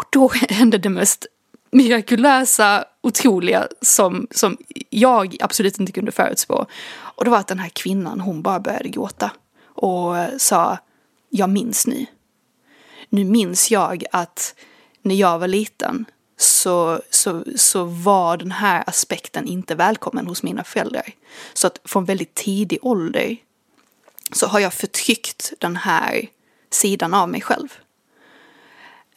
Och då hände det mest mirakulösa, otroliga som, som jag absolut inte kunde förutspå. Och det var att den här kvinnan, hon bara började gråta och sa, jag minns nu. Nu minns jag att när jag var liten så, så, så var den här aspekten inte välkommen hos mina föräldrar. Så att från väldigt tidig ålder så har jag förtryckt den här sidan av mig själv.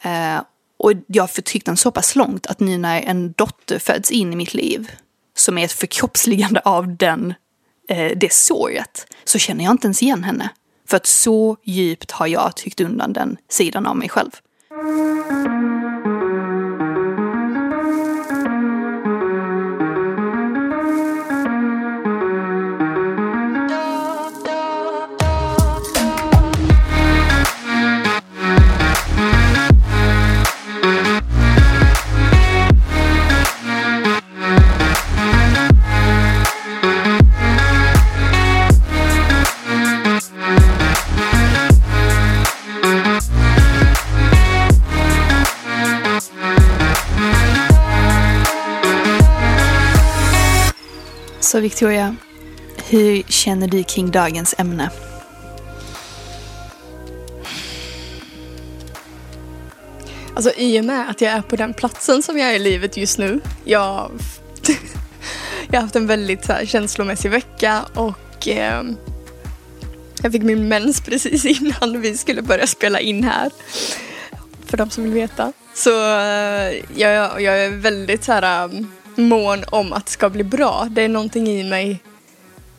Eh, och jag har förtryckt den så pass långt att nu när en dotter föds in i mitt liv som är ett förkroppsligande av den, eh, det såret så känner jag inte ens igen henne. För att så djupt har jag tryckt undan den sidan av mig själv. Så Victoria, hur känner du kring dagens ämne? Alltså i och med att jag är på den platsen som jag är i livet just nu. Jag, jag har haft en väldigt så här, känslomässig vecka och eh, jag fick min mens precis innan vi skulle börja spela in här. För de som vill veta. Så eh, jag, jag är väldigt så här um, mån om att det ska bli bra. Det är någonting i mig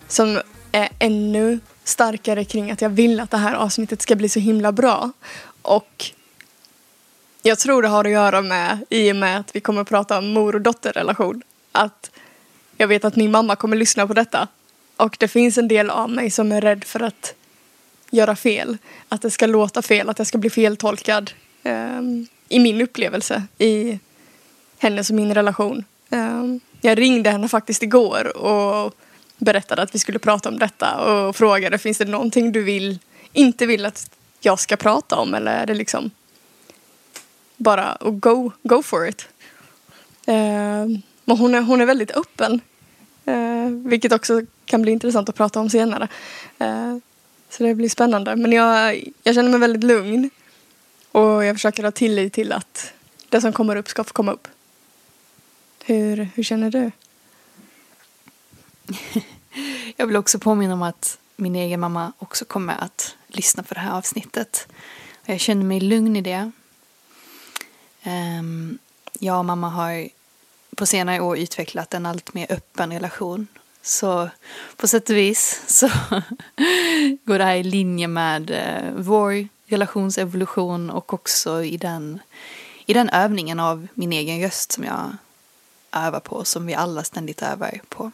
som är ännu starkare kring att jag vill att det här avsnittet ska bli så himla bra. Och jag tror det har att göra med, i och med att vi kommer att prata om mor och dotterrelation, att jag vet att min mamma kommer att lyssna på detta. Och det finns en del av mig som är rädd för att göra fel. Att det ska låta fel, att jag ska bli feltolkad. Um, I min upplevelse, i hennes och min relation. Um, jag ringde henne faktiskt igår och berättade att vi skulle prata om detta och frågade finns det någonting du vill, inte vill att jag ska prata om eller är det liksom bara go, go for it. Ehm, uh, men hon är, hon är väldigt öppen. Uh, vilket också kan bli intressant att prata om senare. Uh, så det blir spännande. Men jag, jag känner mig väldigt lugn. Och jag försöker ha tillit till att det som kommer upp ska få komma upp. Hur, hur känner du? Jag vill också påminna om att min egen mamma också kommer att lyssna på det här avsnittet. Jag känner mig lugn i det. Ehm, jag och mamma har på senare år utvecklat en allt mer öppen relation. Så på sätt och vis så går det här i linje med eh, vår relationsevolution och också i den, i den övningen av min egen röst som jag övar på, som vi alla ständigt övar på.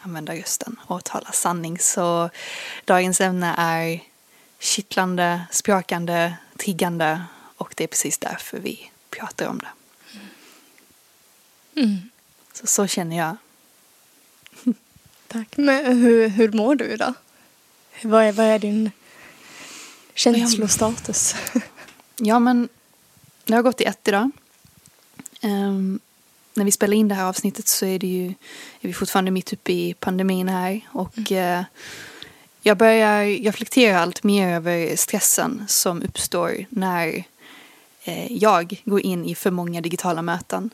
Använda rösten och tala sanning. Så dagens ämne är kittlande, sprakande, triggande och det är precis därför vi pratar om det. Mm. Så, så känner jag. Tack. Men hur, hur mår du idag? Vad är, vad är din känslostatus? Ja, men det har gått i ett idag. Um, när vi spelar in det här avsnittet så är, det ju, är vi fortfarande mitt uppe i pandemin här. Och mm. uh, jag börjar reflektera allt mer över stressen som uppstår när uh, jag går in i för många digitala möten.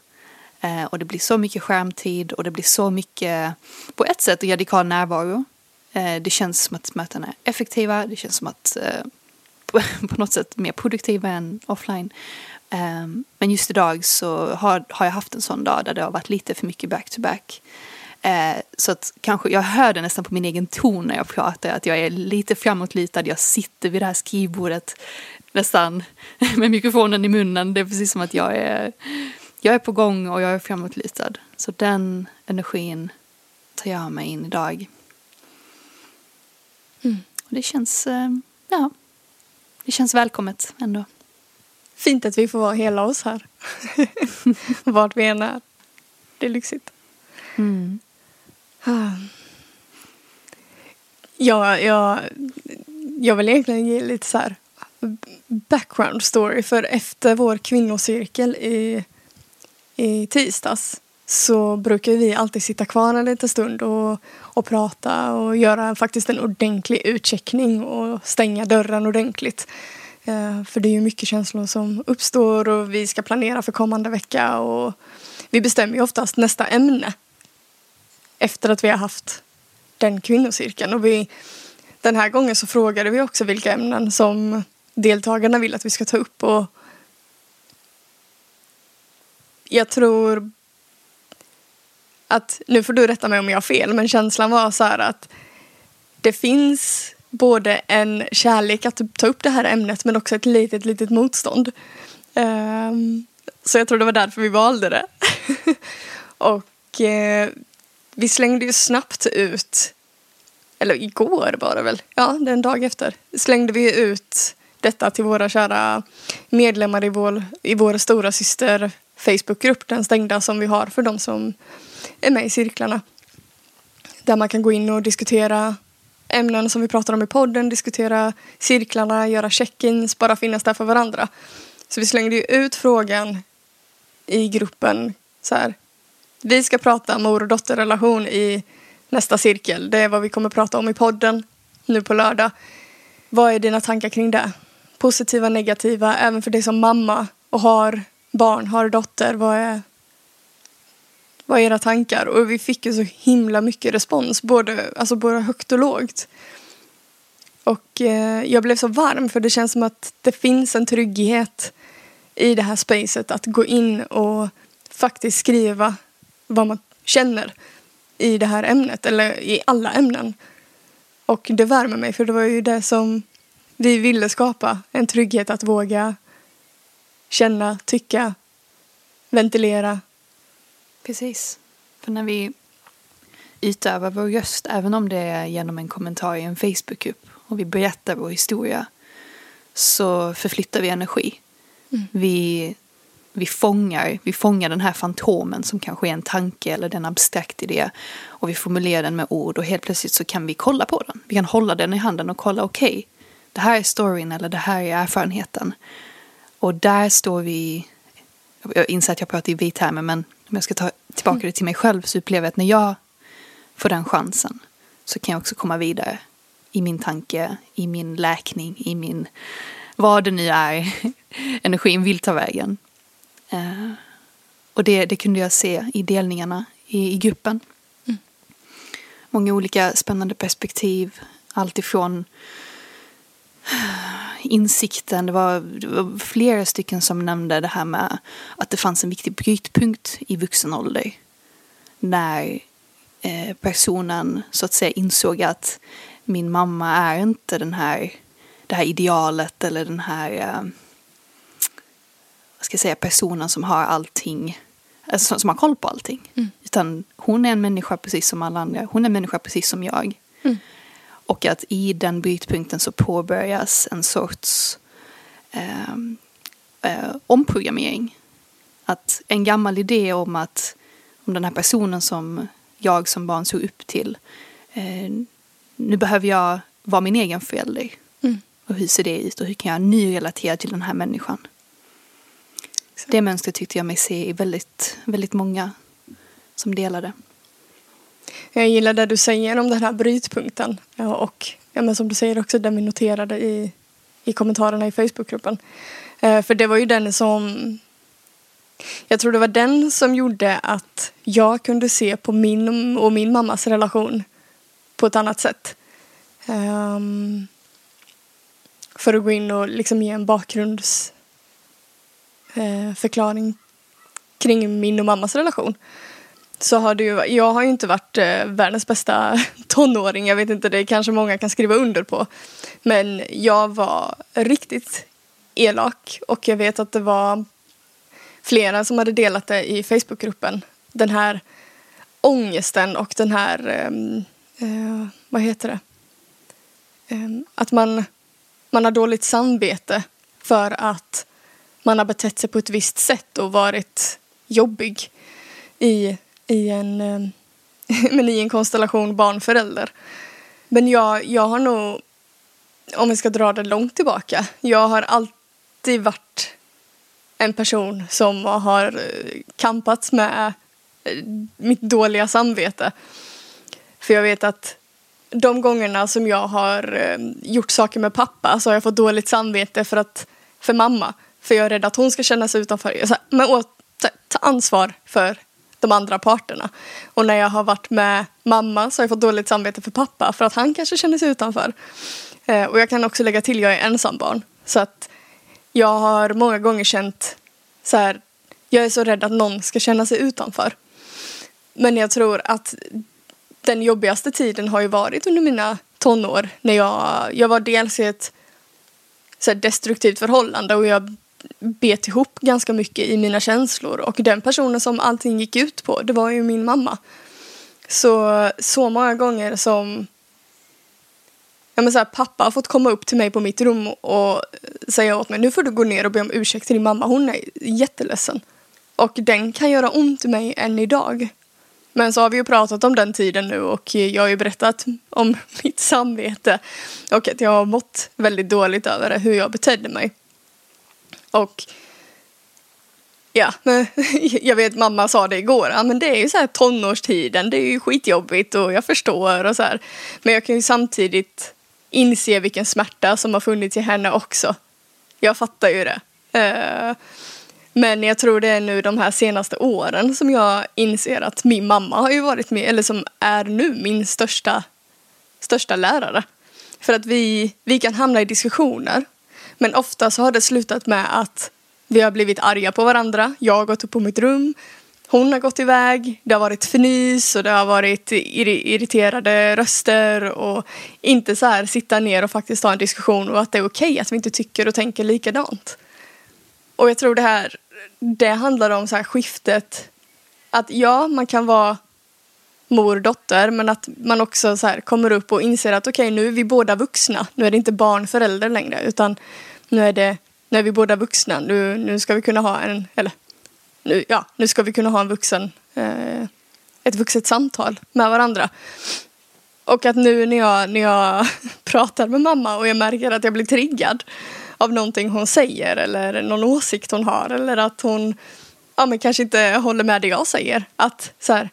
Uh, och det blir så mycket skärmtid och det blir så mycket, på ett sätt, radikal närvaro. det känns som att mötena är effektiva, det känns som att på något sätt mer produktiva än offline. Um, men just idag så har, har jag haft en sån dag där det har varit lite för mycket back-to-back. Uh, så att kanske, jag hör det nästan på min egen ton när jag pratar, att jag är lite framåtlutad, jag sitter vid det här skrivbordet nästan med mikrofonen i munnen. Det är precis som att jag är, jag är på gång och jag är framåtlutad. Så den energin tar jag med in idag. Mm. Och det känns, uh, ja, det känns välkommet ändå. Fint att vi får vara hela oss här. Vart vi än är. Det är lyxigt. Mm. Jag, jag, jag vill egentligen ge lite så här background story för efter vår kvinnocirkel i, i tisdags så brukar vi alltid sitta kvar en liten stund och, och prata och göra faktiskt en ordentlig utcheckning och stänga dörren ordentligt. Eh, för det är ju mycket känslor som uppstår och vi ska planera för kommande vecka och vi bestämmer ju oftast nästa ämne efter att vi har haft den kvinnocirkeln. Och vi, den här gången så frågade vi också vilka ämnen som deltagarna vill att vi ska ta upp. Och jag tror att, nu får du rätta mig om jag har fel, men känslan var så här att det finns både en kärlek att typ ta upp det här ämnet men också ett litet, litet motstånd. Um, så jag tror det var därför vi valde det. och eh, vi slängde ju snabbt ut, eller igår var det väl, ja det är en dag efter, slängde vi ut detta till våra kära medlemmar i vår, i vår stora syster Facebookgrupp, den stängda som vi har för de som är med i cirklarna. Där man kan gå in och diskutera ämnen som vi pratar om i podden, diskutera cirklarna, göra check-ins, bara finnas där för varandra. Så vi slängde ju ut frågan i gruppen så här. Vi ska prata mor och dotterrelation i nästa cirkel. Det är vad vi kommer prata om i podden nu på lördag. Vad är dina tankar kring det? Positiva, negativa, även för dig som mamma och har barn, har dotter. Vad är, vad är era tankar? Och vi fick ju så himla mycket respons, både, alltså både högt och lågt. Och eh, jag blev så varm för det känns som att det finns en trygghet i det här spacet att gå in och faktiskt skriva vad man känner i det här ämnet eller i alla ämnen. Och det värmer mig för det var ju det som vi ville skapa. En trygghet att våga känna, tycka, ventilera. Precis. För när vi utövar vår röst, även om det är genom en kommentar i en Facebookgrupp och vi berättar vår historia, så förflyttar vi energi. Mm. Vi, vi, fångar, vi fångar den här fantomen som kanske är en tanke eller en abstrakt idé och vi formulerar den med ord och helt plötsligt så kan vi kolla på den. Vi kan hålla den i handen och kolla, okej, okay, det här är storyn eller det här är erfarenheten. Och där står vi, jag inser att jag pratar i vit termer men om jag ska ta tillbaka det till mig själv så upplever jag att när jag får den chansen så kan jag också komma vidare i min tanke, i min läkning, i min vad det nu är energin vill ta vägen. Uh, och det, det kunde jag se i delningarna i, i gruppen. Mm. Många olika spännande perspektiv. Allt ifrån insikten, det var, det var, flera stycken som nämnde det här med att det fanns en viktig brytpunkt i vuxen ålder. När eh, personen så att säga insåg att min mamma är inte den här, det här idealet eller den här eh, vad ska jag säga, personen som har allting, alltså, som har koll på allting. Mm. Utan hon är en människa precis som alla andra, hon är en människa precis som jag. Mm. Och att i den brytpunkten så påbörjas en sorts eh, eh, omprogrammering. Att en gammal idé om att om den här personen som jag som barn såg upp till, eh, nu behöver jag vara min egen förälder. Mm. Och hur ser det ut och hur kan jag nu relatera till den här människan? Det mönstret tyckte jag mig se i väldigt, väldigt många som delade. Jag gillar det du säger om den här brytpunkten och ja, men som du säger också den vi noterade i, i kommentarerna i Facebookgruppen. Eh, för det var ju den som jag tror det var den som gjorde att jag kunde se på min och min mammas relation på ett annat sätt. Um, för att gå in och liksom ge en bakgrundsförklaring eh, uh, kring min och mammas relation så har det ju, jag har ju inte varit eh, världens bästa tonåring. Jag vet inte, det kanske många kan skriva under på. Men jag var riktigt elak och jag vet att det var flera som hade delat det i Facebookgruppen. Den här ångesten och den här, eh, eh, vad heter det? Eh, att man, man har dåligt samvete för att man har betett sig på ett visst sätt och varit jobbig i i en, eh, men i en konstellation barnförälder. Men jag, jag har nog om vi ska dra det långt tillbaka. Jag har alltid varit en person som har eh, kampats med eh, mitt dåliga samvete. För jag vet att de gångerna som jag har gjort saker med pappa så har jag fått dåligt samvete för, att, för mamma. För jag är rädd att hon ska känna sig utanför. Så, men åt, ta, ta ansvar för de andra parterna. Och när jag har varit med mamma så har jag fått dåligt samvete för pappa för att han kanske känner sig utanför. Eh, och jag kan också lägga till, jag är ensambarn. Så att jag har många gånger känt så här, jag är så rädd att någon ska känna sig utanför. Men jag tror att den jobbigaste tiden har ju varit under mina tonår. När jag, jag var dels i ett så destruktivt förhållande och jag bet ihop ganska mycket i mina känslor. Och den personen som allting gick ut på, det var ju min mamma. Så, så många gånger som ja, men så här, pappa har fått komma upp till mig på mitt rum och säga åt mig nu får du gå ner och be om ursäkt till din mamma, hon är jätteledsen. Och den kan göra ont i mig än idag. Men så har vi ju pratat om den tiden nu och jag har ju berättat om mitt samvete och att jag har mått väldigt dåligt över det, hur jag betedde mig. Och ja, men jag vet mamma sa det igår, ja men det är ju så här tonårstiden, det är ju skitjobbigt och jag förstår och så här. Men jag kan ju samtidigt inse vilken smärta som har funnits i henne också. Jag fattar ju det. Uh, men jag tror det är nu de här senaste åren som jag inser att min mamma har ju varit med, eller som är nu min största, största lärare. För att vi, vi kan hamna i diskussioner. Men ofta så har det slutat med att vi har blivit arga på varandra. Jag har gått upp på mitt rum. Hon har gått iväg. Det har varit fnys och det har varit irriterade röster och inte så här sitta ner och faktiskt ta en diskussion och att det är okej okay att vi inte tycker och tänker likadant. Och jag tror det här det handlar om så här skiftet. Att ja, man kan vara mor-dotter, men att man också så här kommer upp och inser att okej okay, nu är vi båda vuxna. Nu är det inte barn förälder längre utan nu är det nu är vi båda vuxna. Nu, nu ska vi kunna ha en eller nu, ja, nu ska vi kunna ha en vuxen eh, ett vuxet samtal med varandra. Och att nu när jag, när jag pratar med mamma och jag märker att jag blir triggad av någonting hon säger eller någon åsikt hon har eller att hon ja, men kanske inte håller med det jag säger. Att så här,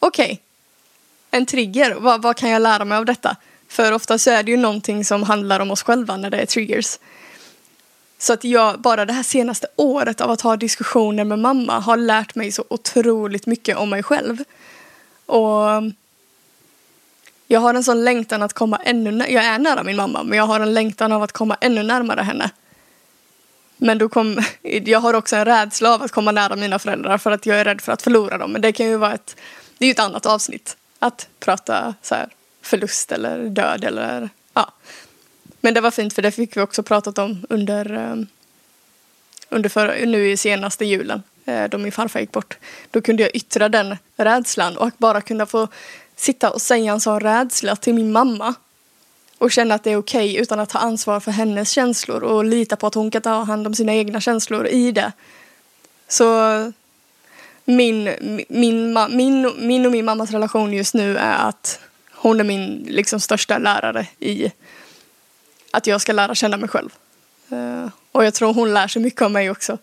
okej, okay, en trigger, vad, vad kan jag lära mig av detta? För ofta så är det ju någonting som handlar om oss själva när det är triggers. Så att jag, bara det här senaste året av att ha diskussioner med mamma har lärt mig så otroligt mycket om mig själv. Och jag har en sån längtan att komma ännu närmare. Jag är nära min mamma men jag har en längtan av att komma ännu närmare henne. Men då kom, jag har också en rädsla av att komma nära mina föräldrar för att jag är rädd för att förlora dem. Men det kan ju vara ett, det är ju ett annat avsnitt. Att prata så här, förlust eller död eller ja. Men det var fint för det fick vi också pratat om under, eh, under för, nu i senaste julen eh, då min farfar gick bort. Då kunde jag yttra den rädslan och bara kunna få sitta och säga en sån rädsla till min mamma och känna att det är okej okay, utan att ta ansvar för hennes känslor och lita på att hon kan ta hand om sina egna känslor i det. Så min, min, min, min och min mammas relation just nu är att hon är min liksom, största lärare i att jag ska lära känna mig själv. Uh, och jag tror hon lär sig mycket av mig också.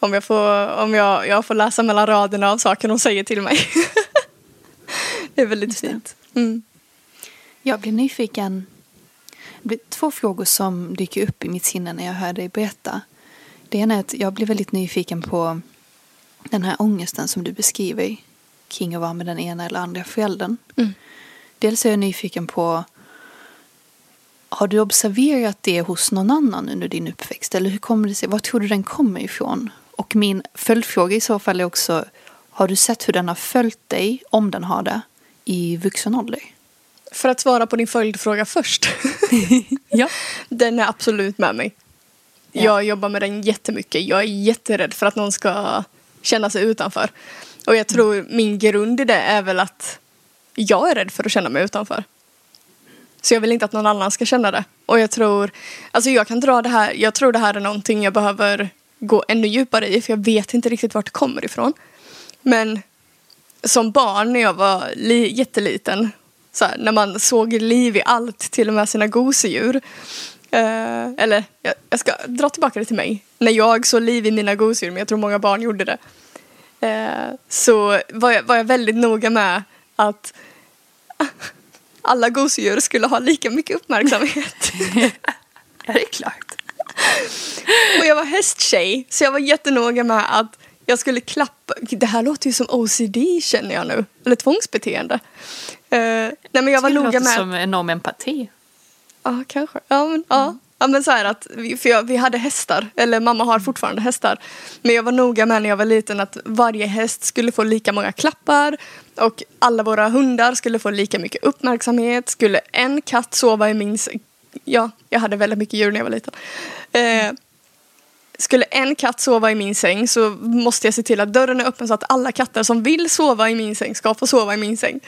Om jag får, om jag, jag får läsa mellan raderna av saker hon säger till mig. det är väldigt fint. Mm. Jag blir nyfiken. Det blir två frågor som dyker upp i mitt sinne när jag hör dig berätta. Det ena är att jag blir väldigt nyfiken på den här ångesten som du beskriver kring att vara med den ena eller andra föräldern. Mm. Dels är jag nyfiken på har du observerat det hos någon annan under din uppväxt? Eller hur kommer det sig? Var tror du den kommer ifrån? Och min följdfråga i så fall är också har du sett hur den har följt dig, om den har det, i vuxen ålder? För att svara på din följdfråga först. ja. Den är absolut med mig. Ja. Jag jobbar med den jättemycket. Jag är jätterädd för att någon ska känna sig utanför. Och jag tror min grund i det är väl att jag är rädd för att känna mig utanför. Så jag vill inte att någon annan ska känna det. Och jag tror, alltså jag kan dra det här, jag tror det här är någonting jag behöver gå ännu djupare i för jag vet inte riktigt vart det kommer ifrån. Men som barn när jag var jätteliten så här, när man såg liv i allt, till och med sina gosedjur. Eh, eller jag, jag, ska dra tillbaka det till mig. När jag såg liv i mina gosedjur, men jag tror många barn gjorde det. Eh, så var jag, var jag väldigt noga med att alla gosedjur skulle ha lika mycket uppmärksamhet. ja, det är klart. Och jag var hästtjej, så jag var jättenoga med att jag skulle klappa. Det här låter ju som OCD känner jag nu. Eller tvångsbeteende. Uh, nej men jag var noga med... Det låter som enorm empati. Ja, kanske. Ja, men. Mm. Ja Ja men så här att, vi, för jag, vi hade hästar, eller mamma har fortfarande hästar. Men jag var noga med när jag var liten att varje häst skulle få lika många klappar. Och alla våra hundar skulle få lika mycket uppmärksamhet. Skulle en katt sova i min säng. Ja, jag hade väldigt mycket djur när jag var liten. Eh, skulle en katt sova i min säng så måste jag se till att dörren är öppen så att alla katter som vill sova i min säng ska få sova i min säng.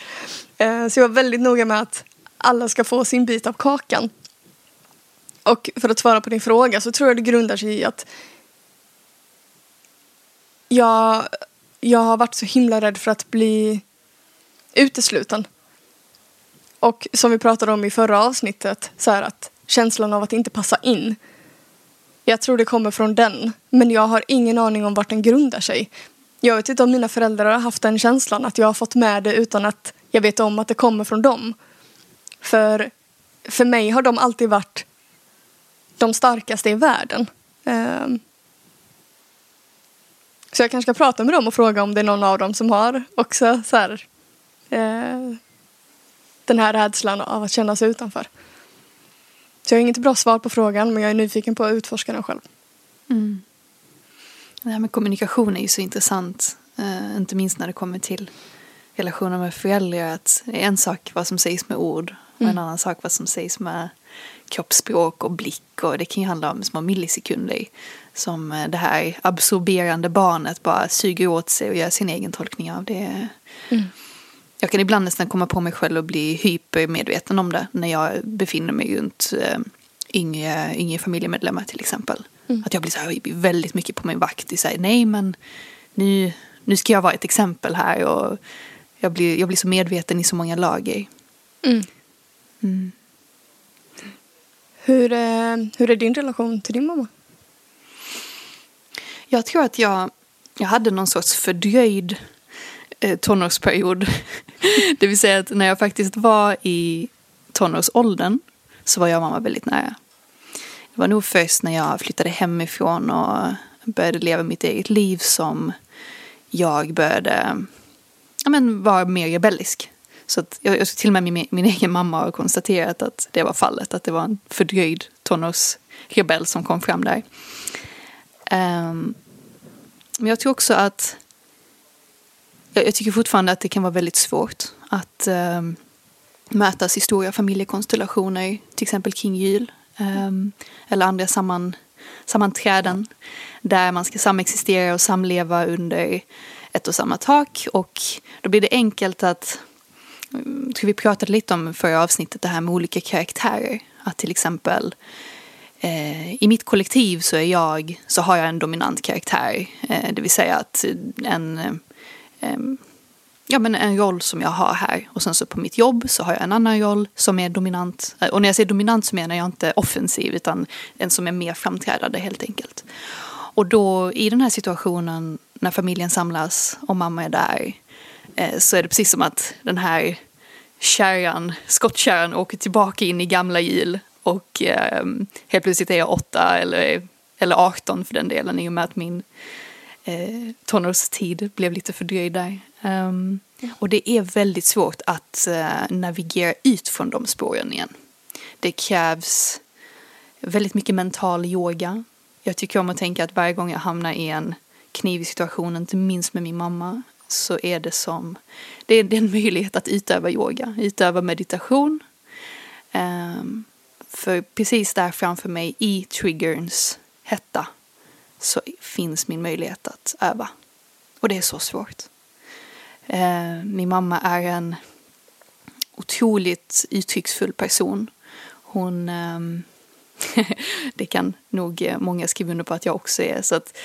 Eh, så jag var väldigt noga med att alla ska få sin bit av kakan. Och för att svara på din fråga så tror jag det grundar sig i att jag, jag har varit så himla rädd för att bli utesluten. Och som vi pratade om i förra avsnittet, så här att känslan av att inte passa in. Jag tror det kommer från den, men jag har ingen aning om vart den grundar sig. Jag vet inte om mina föräldrar har haft den känslan, att jag har fått med det utan att jag vet om att det kommer från dem. För, för mig har de alltid varit de starkaste i världen. Um, så jag kanske ska prata med dem och fråga om det är någon av dem som har också så här, uh, den här rädslan av att känna sig utanför. Så jag har inget bra svar på frågan men jag är nyfiken på att utforska den själv. Mm. Det här med kommunikation är ju så intressant. Uh, inte minst när det kommer till relationer med föräldrar. Att det är en sak vad som sägs med ord och mm. en annan sak vad som sägs med kroppsspråk och blick och det kan ju handla om små millisekunder som eh, det här absorberande barnet bara suger åt sig och gör sin egen tolkning av det. Mm. Jag kan ibland nästan komma på mig själv och bli hypermedveten om det när jag befinner mig runt äh, yngre, yngre familjemedlemmar till exempel. Mm. Att jag blir, så här, väldigt mycket på min vakt. Och säger, Nej men nu, nu ska jag vara ett exempel här och jag blir, jag blir så medveten i så många lager. Mm. Mm. Hur, är, hur är din relation till din mamma? Jag tror att jag, jag hade någon sorts fördröjd eh, tonårsperiod. det vill säga att när jag faktiskt var i tonårsåldern så var jag och mamma väldigt nära. Det var nog först när jag flyttade hemifrån och började leva mitt eget liv som jag började ja, men, vara mer rebellisk. Så att jag, jag till och med min, min egen mamma har konstaterat att det var fallet. Att det var en fördröjd tonårsrebell som kom fram där. Um, men jag tror också att jag, jag, tycker fortfarande att det kan vara väldigt svårt att ehm, um, mötas i stora familjekonstellationer, till exempel kring jul um, eller andra samman, sammanträden där man ska samexistera och samleva under ett och samma tak och då blir det enkelt att tror vi pratade lite om förra avsnittet det här med olika karaktärer. Att till exempel eh, i mitt kollektiv så är jag, så har jag en dominant karaktär. Eh, det vill säga att en, eh, ja, men en roll som jag har här. Och sen så på mitt jobb så har jag en annan roll som är dominant. Eh, och när jag säger dominant så menar jag inte offensiv utan en som är mer framträdande helt enkelt. Och då i den här situationen när familjen samlas och mamma är där så är det precis som att den här kärran, skottkärran åker tillbaka in i gamla hjul och eh, helt plötsligt är jag åtta eller, eller 18 för den delen i och med att min eh, tonårstid blev lite fördröjd där. Um, och det är väldigt svårt att uh, navigera ut från de spåren igen. Det krävs väldigt mycket mental yoga. Jag tycker om att tänka att varje gång jag hamnar i en knivig situation, inte minst med min mamma, så är det som, det är, en möjlighet att utöva yoga, utöva meditation. Um, för precis där framför mig i triggerns hetta så finns min möjlighet att öva. Och det är så svårt. Uh, min mamma är en otroligt uttrycksfull person. Hon, um, det kan nog många skriva under på att jag också är. Så att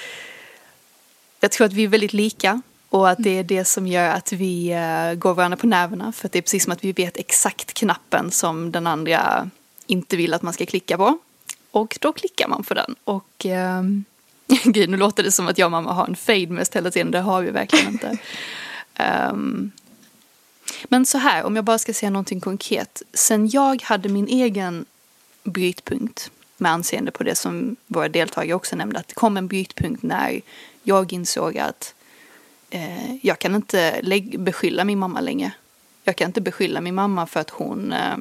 jag tror att vi är väldigt lika och att det är det som gör att vi uh, går varandra på nerverna. För att det är precis som att vi vet exakt knappen som den andra inte vill att man ska klicka på. Och då klickar man på den. Och uh, gud, nu låter det som att jag och mamma har en fade mest hela tiden. Det har vi verkligen inte. Um, men så här, om jag bara ska säga någonting konkret. Sen jag hade min egen brytpunkt med anseende på det som våra deltagare också nämnde. Att det kom en brytpunkt när jag insåg att eh, jag kan inte beskylla min mamma längre. Jag kan inte beskylla min mamma för att hon eh,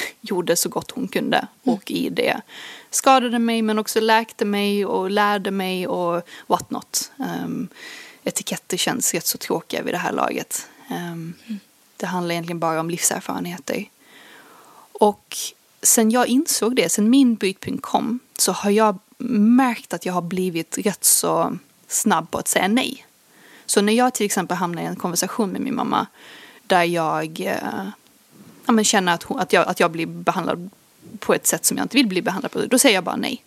gjorde så gott hon kunde. Mm. Och i det skadade mig men också läkte mig och lärde mig och what not. Um, etiketter känns rätt så tråkiga vid det här laget. Um, mm. Det handlar egentligen bara om livserfarenheter. Och sen jag insåg det, sen min brytpunkt kom, så har jag märkt att jag har blivit rätt så snabb på att säga nej. Så när jag till exempel hamnar i en konversation med min mamma där jag eh, ja, men känner att, hon, att, jag, att jag blir behandlad på ett sätt som jag inte vill bli behandlad på, då säger jag bara nej.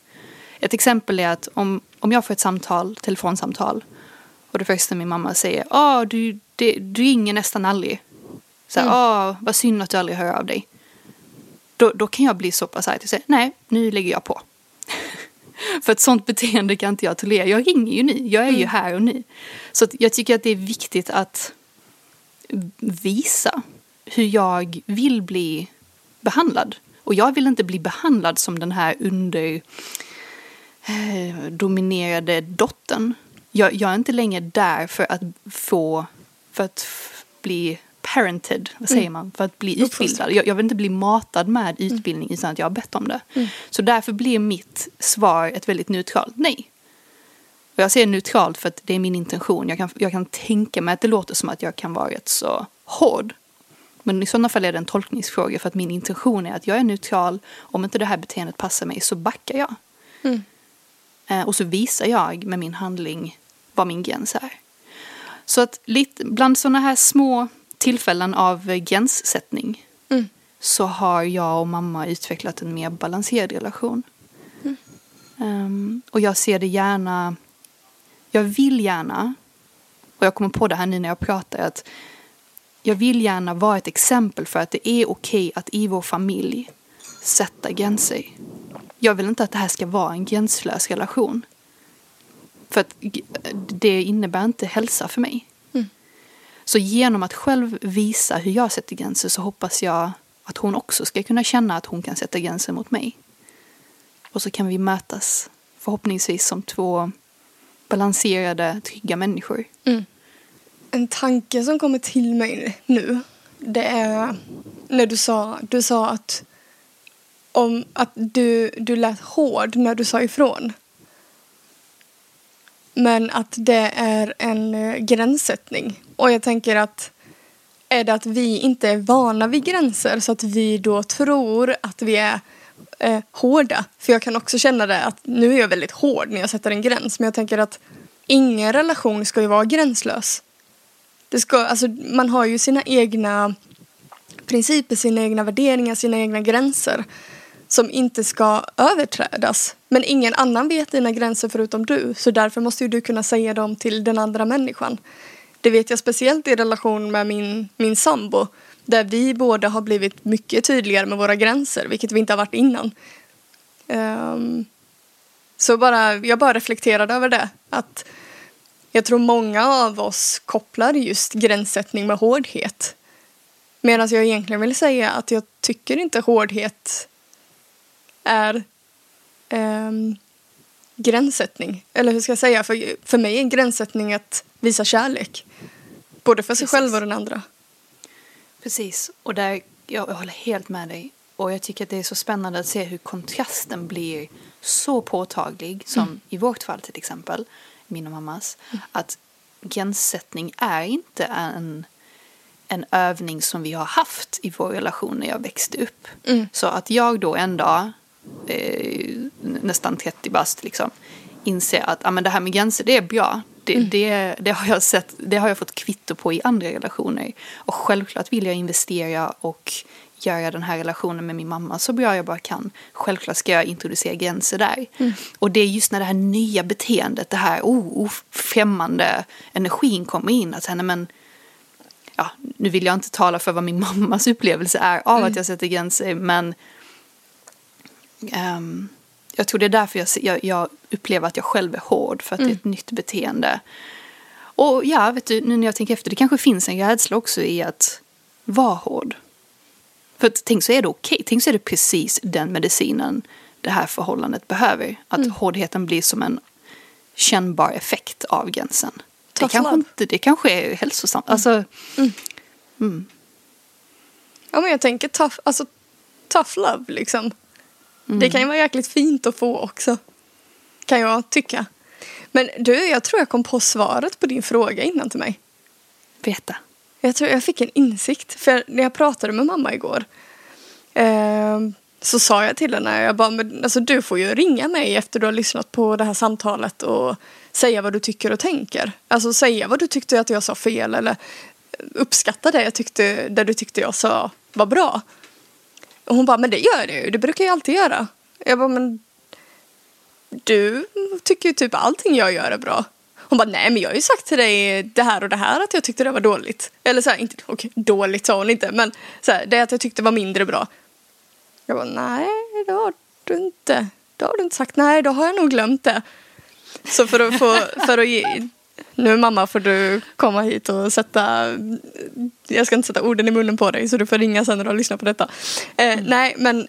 Ett exempel är att om, om jag får ett samtal, telefonsamtal och det första min mamma säger, ah, du, det, du ringer nästan aldrig. Så mm. ah, vad synd att du aldrig hör av dig. Då, då kan jag bli så pass arg att säga, nej, nu lägger jag på. För ett sånt beteende kan inte jag tolerera. Jag ringer ju nu, jag är mm. ju här och nu. Så jag tycker att det är viktigt att visa hur jag vill bli behandlad. Och jag vill inte bli behandlad som den här under eh, dottern. Jag, jag, är inte längre där för att få, för att bli parented, vad säger mm. man, för att bli utbildad. Jag, jag, vill inte bli matad med mm. utbildning mm. utan att jag har bett om det. Mm. Så därför blir mitt svar ett väldigt neutralt nej. Och jag säger neutralt för att det är min intention. Jag kan, jag kan tänka mig att det låter som att jag kan vara rätt så hård. Men i sådana fall är det en tolkningsfråga för att min intention är att jag är neutral. Om inte det här beteendet passar mig så backar jag. Mm. Eh, och så visar jag med min handling vad min gräns är. Så att lite, bland sådana här små tillfällen av gränssättning mm. så har jag och mamma utvecklat en mer balanserad relation. Mm. Um, och jag ser det gärna, jag vill gärna, och jag kommer på det här nu när jag pratar, att jag vill gärna vara ett exempel för att det är okej att i vår familj sätta gränser. Jag vill inte att det här ska vara en gränslös relation. För att det innebär inte hälsa för mig. Så genom att själv visa hur jag sätter gränser så hoppas jag att hon också ska kunna känna att hon kan sätta gränser mot mig. Och så kan vi mötas förhoppningsvis som två balanserade, trygga människor. Mm. En tanke som kommer till mig nu, det är när du sa, du sa att, om, att du, du lät hård när du sa ifrån. Men att det är en eh, gränssättning. Och jag tänker att är det att vi inte är vana vid gränser så att vi då tror att vi är eh, hårda. För jag kan också känna det att nu är jag väldigt hård när jag sätter en gräns. Men jag tänker att ingen relation ska ju vara gränslös. Det ska, alltså, man har ju sina egna principer, sina egna värderingar, sina egna gränser som inte ska överträdas. Men ingen annan vet dina gränser förutom du, så därför måste ju du kunna säga dem till den andra människan. Det vet jag speciellt i relation med min, min sambo, där vi båda har blivit mycket tydligare med våra gränser, vilket vi inte har varit innan. Um, så bara, jag bara reflekterade över det, att jag tror många av oss kopplar just gränssättning med hårdhet. Medan jag egentligen vill säga att jag tycker inte hårdhet är um, gränssättning. Eller hur ska jag säga? För, för mig är gränssättning att visa kärlek. Både för sig Precis. själv och den andra. Precis. Och där, jag håller helt med dig. Och jag tycker att det är så spännande att se hur kontrasten blir så påtaglig som mm. i vårt fall till exempel min och mammas, mm. att gränssättning är inte en, en övning som vi har haft i vår relation när jag växte upp. Mm. Så att jag då en dag, eh, nästan 30 bast, liksom, inser att ah, men det här med gränser, det är bra. Det, Mm. det, det, har jag sett, det har jag fått kvitto på i andra relationer. Och självklart vill jag investera och göra den här relationen med min mamma så bra jag bara kan. Självklart ska jag introducera gränser där. Mm. Och det är just när det här nya beteendet, det här oh, oh, främmande energin kommer in. Att henne, men, ja, nu vill jag inte tala för vad min mammas upplevelse är av Mm. att jag sätter gränser, men ehm, jag tror det är därför jag, jag, jag upplever att jag själv är hård, för att det är ett nytt beteende. Och ja, vet du, nu när jag tänker efter, det kanske finns en rädsla också i att vara hård. För att, tänk så är det okej, tänk så är det precis den medicinen det här förhållandet behöver. Att hårdheten blir som en kännbar effekt av gränsen. Det Tough kanske, love. inte, det kanske är hälsosamt. Alltså, Ja, men jag tänker tough, alltså, tough love liksom. Det kan ju vara jäkligt fint att få också. Kan jag tycka. Men du, jag tror jag kom på svaret på din fråga innan till mig. veta. Jag tror jag fick en insikt. För när jag pratade med mamma igår. Eh, så sa jag till henne, jag bara, men, alltså, du får ju ringa mig efter du har lyssnat på det här samtalet och säga vad du tycker och tänker. Alltså säga vad du tyckte att jag sa fel eller uppskatta det jag tyckte, det du tyckte jag sa var bra. Och hon bara, men det gör det ju, det brukar jag alltid göra. Jag bara, men du tycker ju typ allting jag gör är bra. Hon bara, nej men jag har ju sagt till dig det här och det här att jag tyckte det var dåligt. Eller så här, inte, okej, dåligt sa hon inte, men så här, det att jag tyckte var mindre bra. Jag bara, nej det har du inte. Det har du inte sagt. Nej, då har jag nog glömt det. Så för att få, för att ge, nu mamma får du komma hit och sätta, jag ska inte sätta orden i munnen på dig så du får ringa sen när du har lyssnat på detta. Eh, Nej, men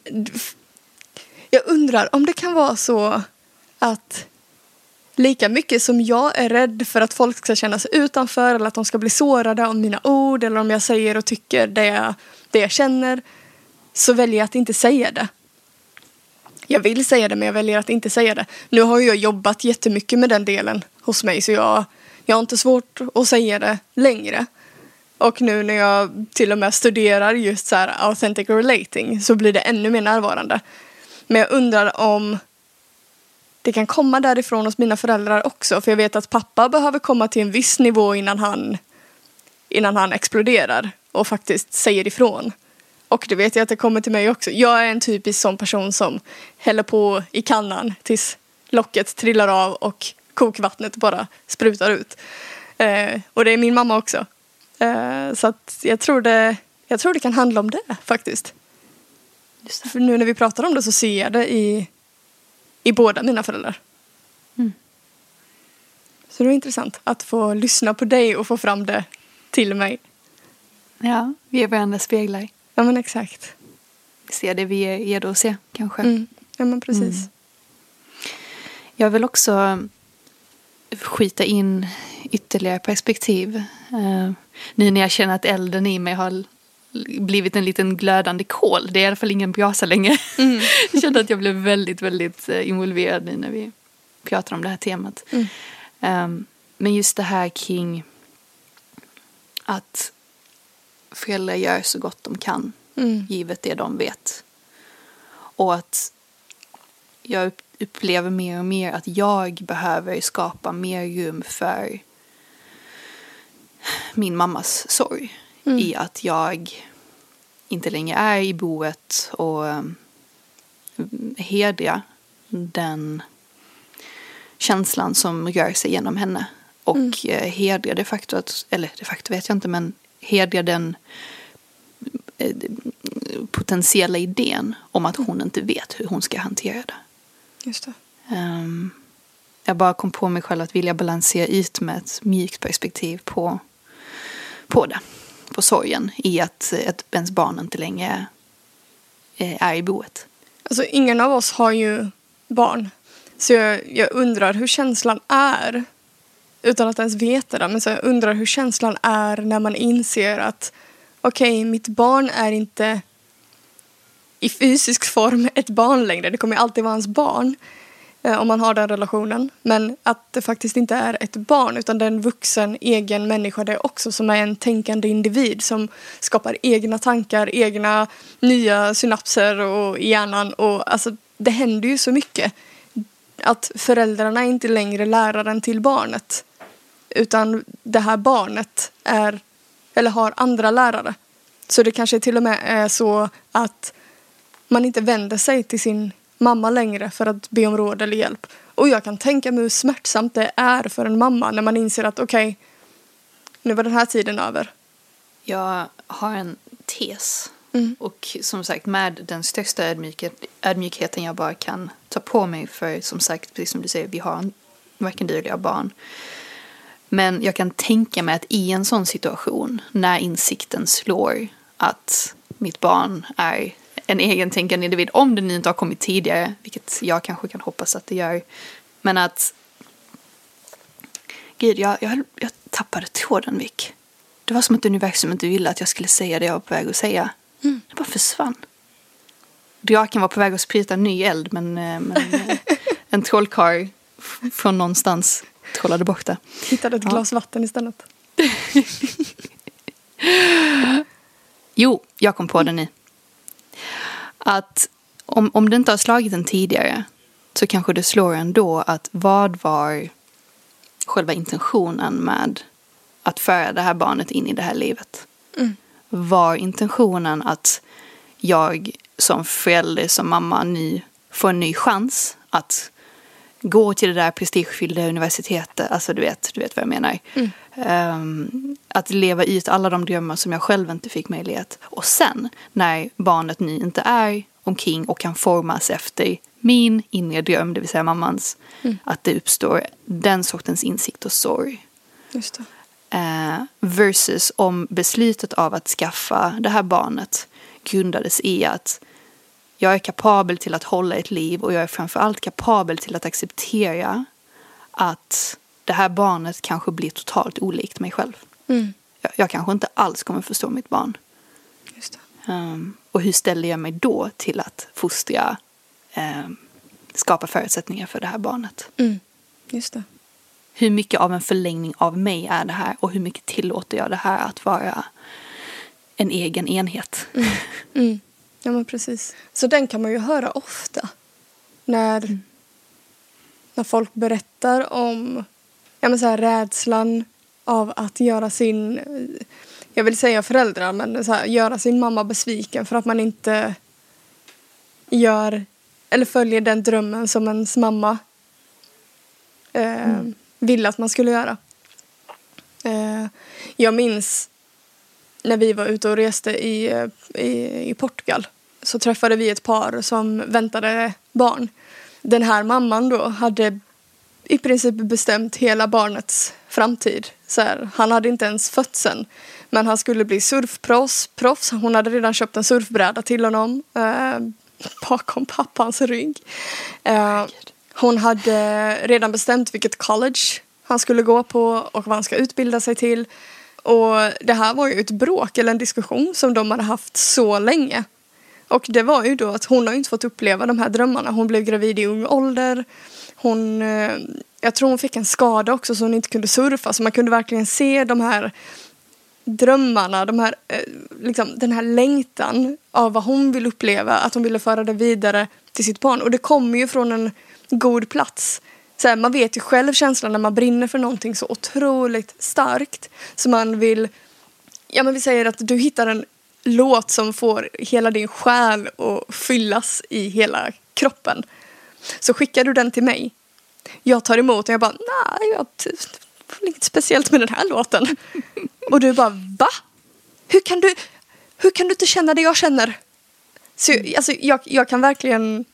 jag undrar om det kan vara så att lika mycket som jag är rädd för att folk ska känna sig utanför eller att de ska bli sårade av mina ord eller om jag säger och tycker det jag, det jag känner så väljer jag att inte säga det. Jag vill säga det men jag väljer att inte säga det. Nu har jag jobbat jättemycket med den delen hos mig så jag, jag har inte svårt att säga det längre. Och nu när jag till och med studerar just så här authentic relating så blir det ännu mer närvarande. Men jag undrar om det kan komma därifrån hos mina föräldrar också. För jag vet att pappa behöver komma till en viss nivå innan han, innan han exploderar och faktiskt säger ifrån. Och det vet jag att det kommer till mig också. Jag är en typisk sån person som häller på i kannan tills locket trillar av och kokvattnet bara sprutar ut. Eh, och det är min mamma också. Eh, så att jag tror, det, jag tror det kan handla om det faktiskt. Det. För nu när vi pratar om det så ser jag det i, i båda mina föräldrar. Mm. Så det var intressant att få lyssna på dig och få fram det till mig. Ja, vi är varandra speglar. Ja men exakt. Vi ser det vi är redo att se, kanske. Mm. Ja men precis. Mm. Jag vill också skita in ytterligare perspektiv. Uh, nu när jag känner att elden i mig har blivit en liten glödande kol. Det är i alla fall ingen brasa längre. Mm. jag kände att jag blev väldigt, väldigt eh, involverad nu när vi pratar om det här temat. Mm. Um, men just det här kring att föräldrar gör så gott de kan, Mm. givet det de vet. Och att jag upp- upplever mer och mer att jag behöver skapa mer rum för min mammas sorg. Mm. I att jag inte längre är i boet och um, hedra den känslan som rör sig genom henne. Och Mm. eh, hedra det faktum att, eller det faktum vet jag inte, men hedra den eh, potentiella idén om att hon inte vet hur hon ska hantera det. Just det. Ehm, jag bara kom på mig själv att vilja balansera ut med ett mjukt perspektiv på, på det. På sorgen i att, att ens barn inte längre är, är i boet. Alltså ingen av oss har ju barn. Så jag, jag undrar hur känslan är. Utan att ens veta det. Men så jag undrar hur känslan är när man inser att okej, mitt barn är inte i fysisk form ett barn längre. Det kommer alltid vara hans barn. Eh, om man har den relationen. Men att det faktiskt inte är ett barn utan det är en vuxen egen människa det också som är en tänkande individ som skapar egna tankar, egna nya synapser och i hjärnan. Och alltså, det händer ju så mycket. Att föräldrarna är inte längre läraren till barnet. Utan det här barnet är, eller har andra lärare. Så det kanske till och med är så att man inte vänder sig till sin mamma längre för att be om råd eller hjälp. Och jag kan tänka mig hur smärtsamt det är för en mamma när man inser att okej, okay, nu var den här tiden över. Jag har en tes. Mm. Och som sagt med den största ödmjukhet, ödmjukheten jag bara kan ta på mig för som sagt, precis som du säger, vi har varken du eller jag barn. Men jag kan tänka mig att i en sån situation, när insikten slår att mitt barn är en egentänkande individ, om det nu inte har kommit tidigare, vilket jag kanske kan hoppas att det gör. Men att... Gud, jag, jag, jag tappade tråden, Vic. Det var som att universum inte ville att jag skulle säga det jag var på väg att säga. Mm. Det bara försvann. Draken var på väg att sprita ny eld, men, eh, men eh, en trollkarl från någonstans trollade bort det. Hittade ett ja. glas vatten istället. jo, jag kom på det nu att om, om det inte har slagit en tidigare så kanske det slår ändå att vad var själva intentionen med att föra det här barnet in i det här livet? Mm. Var intentionen att jag som förälder, som mamma, ny, får en ny chans att gå till det där prestigefyllda universitetet, alltså du vet, du vet vad jag menar. Mm. Um, att leva ut alla de drömmar som jag själv inte fick möjlighet. Och sen när barnet nu inte är omkring och kan formas efter min inre dröm, det vill säga mammans, mm. att det uppstår den sortens insikt och sorg. Just det. Uh, versus om beslutet av att skaffa det här barnet grundades i att jag är kapabel till att hålla ett liv och jag är framförallt kapabel till att acceptera att det här barnet kanske blir totalt olikt mig själv. Mm. Jag, jag, kanske inte alls kommer förstå mitt barn. Um, och hur ställer jag mig då till att fostra, um, skapa förutsättningar för det här barnet? Mm. Just det. Hur mycket av en förlängning av mig är det här och hur mycket tillåter jag det här att vara en egen enhet? Mm. Ja men precis. Så den kan man ju höra ofta. När, mm. när folk berättar om ja, men så här, rädslan av att göra sin, jag vill säga föräldrar, men så här, göra sin mamma besviken för att man inte gör eller följer den drömmen som ens mamma eh, mm. ville att man skulle göra. Eh, jag minns när vi var ute och reste i, eh, i, i Portugal så träffade vi ett par som väntade barn. Den här mamman då hade i princip bestämt hela barnets framtid. Så här, han hade inte ens fötts än. Men han skulle bli surfproffs. Hon hade redan köpt en surfbräda till honom eh, bakom pappans rygg. Eh, hon hade redan bestämt vilket college han skulle gå på och vad han ska utbilda sig till. Och det här var ju ett bråk eller en diskussion som de hade haft så länge. Och det var ju då att hon har inte fått uppleva de här drömmarna. Hon blev gravid i ung ålder. Hon, eh, jag tror hon fick en skada också så hon inte kunde surfa. Så man kunde verkligen se de här drömmarna, de här, eh, liksom, den här längtan av vad hon vill uppleva. Att hon ville föra det vidare till sitt barn. Och det kommer ju från en god plats. Så här, man vet ju själv känslan när man brinner för någonting så otroligt starkt. Så man vill, ja men vi säger att du hittar en låt som får hela din själ att fyllas i hela kroppen. Så skickar du den till mig. Jag tar emot och jag bara, nej, jag har inget speciellt med den här låten. Och du bara, va? Hur kan du, hur kan du inte känna det jag känner? Så, alltså, jag, jag kan verkligen,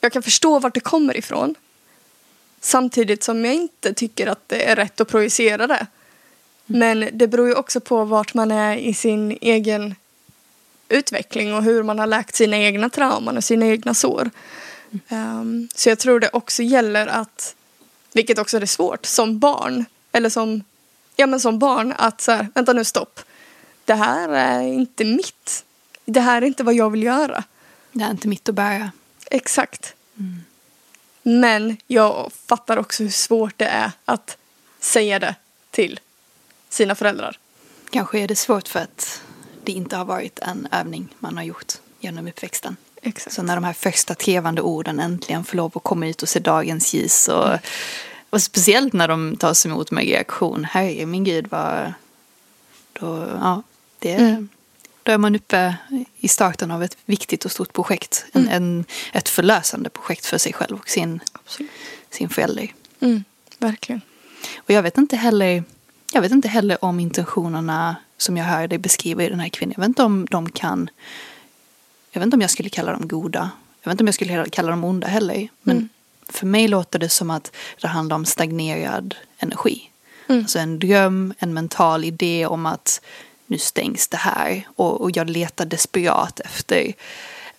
jag kan förstå vart det kommer ifrån. Samtidigt som jag inte tycker att det är rätt att projicera det. Men det beror ju också på vart man är i sin egen utveckling och hur man har läkt sina egna trauman och sina egna sår. Um, så jag tror det också gäller att, vilket också är svårt, som barn, eller som, ja men som barn, att så här, vänta nu stopp. Det här är inte mitt. Det här är inte vad jag vill göra. Det är inte mitt att bära. Exakt. Mm. Men jag fattar också hur svårt det är att säga det till sina föräldrar. Kanske är det svårt för att det inte har varit en övning man har gjort genom uppväxten. Exakt. Så när de här första trevande orden äntligen får lov att komma ut och se dagens ljus och Och speciellt när de tas emot med reaktion. Herre min gud vad... Då, ja, det, Mm. Då är man uppe i starten av ett viktigt och stort projekt. En, Mm. en, ett förlösande projekt för sig själv och sin, Absolut. sin förälder. Mm, verkligen. Och jag vet inte heller, jag vet inte heller om intentionerna som jag hör dig beskriva i den här kvinnan. Jag vet inte om de kan, jag vet inte om jag skulle kalla dem goda. Jag vet inte om jag skulle kalla dem onda heller. Men Mm. för mig låter det som att det handlar om stagnerad energi. Mm. Alltså en dröm, en mental idé om att nu stängs det här. Och, och jag letar desperat efter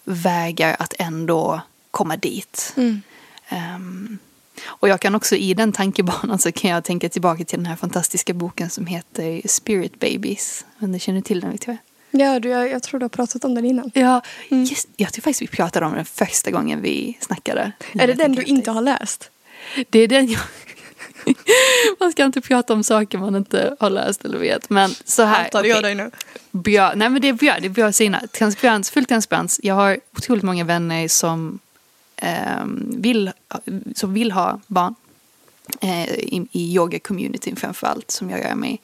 vägar att ändå komma dit. Mm. Ehm, och jag kan också i den tankebanan så kan jag tänka tillbaka till den här fantastiska boken som heter Spirit Babies. Men du känner till den Victoria? Ja, du, jag, jag tror du har pratat om den innan. Ja, Mm. just, jag tror faktiskt vi pratade om den första gången vi snackade. Är det den du inte har läst? Det är den jag... man ska inte prata om saker man inte har läst eller vet. Men så här. Antade jag okej. dig nu. Bra, nej men det är bra, det är att säga. Transparens, full transparens. Jag har otroligt många vänner som, ehm, vill, som vill ha barn. Eh, i, I yoga-communityn framförallt som jag rör mig i.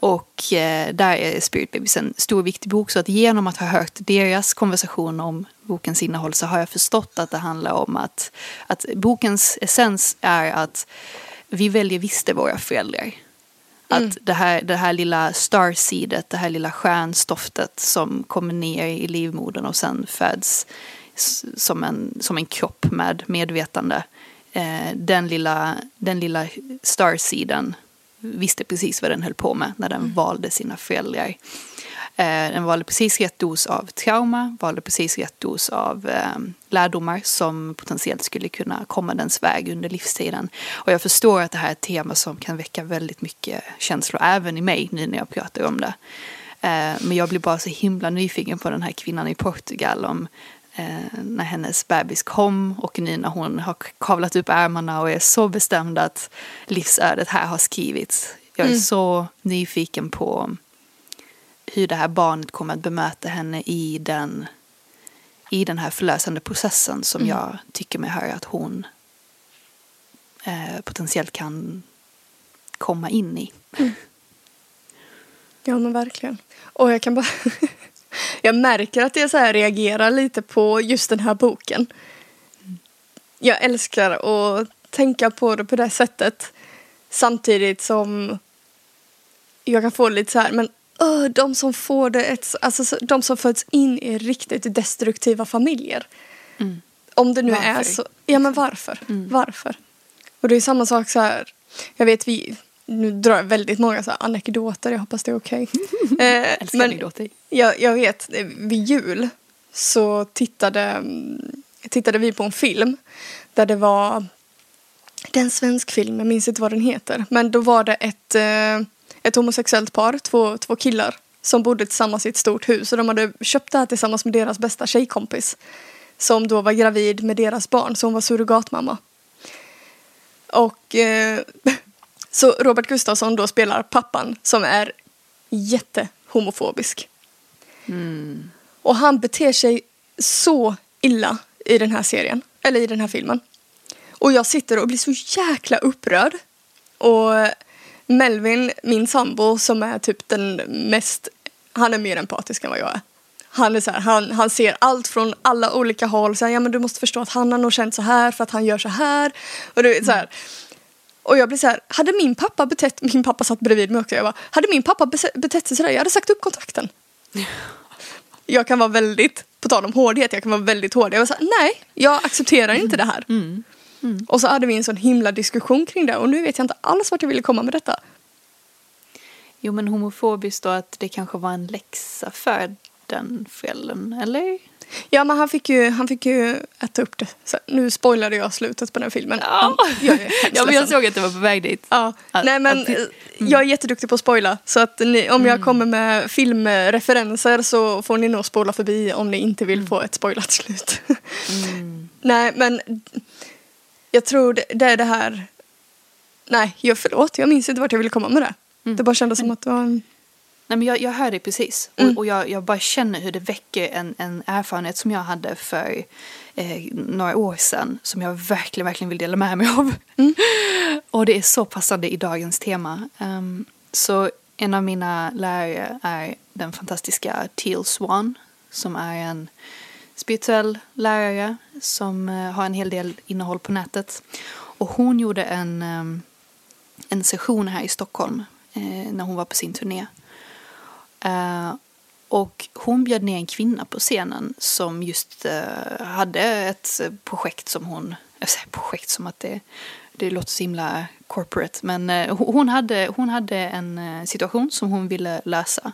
Och eh, där är Spirit Babies en stor viktig bok. Så att genom att ha hört deras konversation om bokens innehåll så har jag förstått att det handlar om att, att bokens essens är att vi väljer visste våra föräldrar. Mm. Att det här, det här lilla starseedet, det här lilla stjärnstoftet som kommer ner i livmodern och sen föds som en, som en kropp med medvetande. Eh, den, lilla, den lilla starseeden visste precis vad den höll på med när den valde sina föräldrar. Eh, den valde precis rätt dos av trauma, valde precis rätt dos av eh, lärdomar som potentiellt skulle kunna komma dens väg under livstiden. Och jag förstår att det här är ett tema som kan väcka väldigt mycket känslor, även i mig nu när jag pratar om det. Eh, men jag blir bara så himla nyfiken på den här kvinnan i Portugal om eh, när hennes bebis kom och nu när hon har kavlat upp ärmarna och är så bestämd att livsödet här har skrivits. Jag är Mm. så nyfiken på hur det här barnet kommer att bemöta henne i den, i den här förlösande processen som Mm. jag tycker mig höra att hon eh, potentiellt kan komma in i. Ja men verkligen. Och jag kan bara... jag märker att jag så här reagerar lite på just den här boken. Jag älskar att tänka på det på det sättet. Samtidigt som jag kan få lite så här, men öh, de som får det, ett, alltså så- de som föds in i riktigt destruktiva familjer. Mm. Om det nu är Varför? så. Ja men varför? Mm. Varför? Och det är samma sak så här. Jag vet vi, nu drar jag väldigt många så här anekdoter, jag hoppas det är okej. eh, Älskar men anekdoter. jag, jag vet, eh, vid jul så tittade, mm, tittade vi på en film där det var det är en svensk film, jag minns inte vad den heter. Men då var det ett, eh, ett homosexuellt par, två, två killar, som bodde tillsammans i ett stort hus. Och de hade köpt det här tillsammans med deras bästa tjejkompis. Som då var gravid med deras barn, så hon var surrogatmamma. Och eh, så Robert Gustafsson då spelar pappan som är jättehomofobisk. Mm. Och han beter sig så illa i den här serien, eller i den här filmen. Och jag sitter och blir så jäkla upprörd. Och Melvin, min sambo, som är typ den mest, han är mer empatisk än vad jag är. Han är så här, han, han ser allt från alla olika håll. Så här, ja men du måste förstå att han har nog känt så här för att han gör så här. Och du så här. Och jag blir så här, hade min pappa betett, min pappa satt bredvid mig också, jag bara, hade min pappa betett sig sådär, jag hade sagt upp kontakten. Jag kan vara väldigt, på tal om hårdhet, jag kan vara väldigt hård. Jag var så här, nej, jag accepterar inte det här. Mm. Och så hade vi en sån himla diskussion kring det och nu vet jag inte alls vart jag ville komma med detta. Jo men homofobiskt då att det kanske var en läxa för den föräldern, eller? Ja men han fick ju, han fick ju äta upp det. Så nu spoilade jag slutet på den filmen. Ja. Jag Ja men jag såg att det var på väg dit. Ja, Att- nej men att eh, jag är jätteduktig på att spoila. Så att ni, om Mm. jag kommer med filmreferenser så får ni nog spola förbi om ni inte vill Mm. få ett spoilat slut. Mm. nej men jag tror det, det är det här. Nej, jag, förlåt, jag minns inte vart jag ville komma med det. Mm. Det bara kändes som att det var en... Nej, men jag, jag hör det precis. Mm. Och, och jag, jag bara känner hur det väcker en, en erfarenhet som jag hade för eh, några år sedan. Som jag verkligen, verkligen vill dela med mig av. Mm. och det är så passande i dagens tema. Ehm, så en av mina lärare är den fantastiska Teal Swan. Som är en spirituell lärare som eh, har en hel del innehåll på nätet. Och hon gjorde en, eh, en session här i Stockholm eh, när hon var på sin turné. Och hon bjöd ner en kvinna på scenen som just hade ett projekt som hon, jag säger projekt som att det, det låter så himla corporate, men hon, hade, hon hade en situation som hon ville lösa.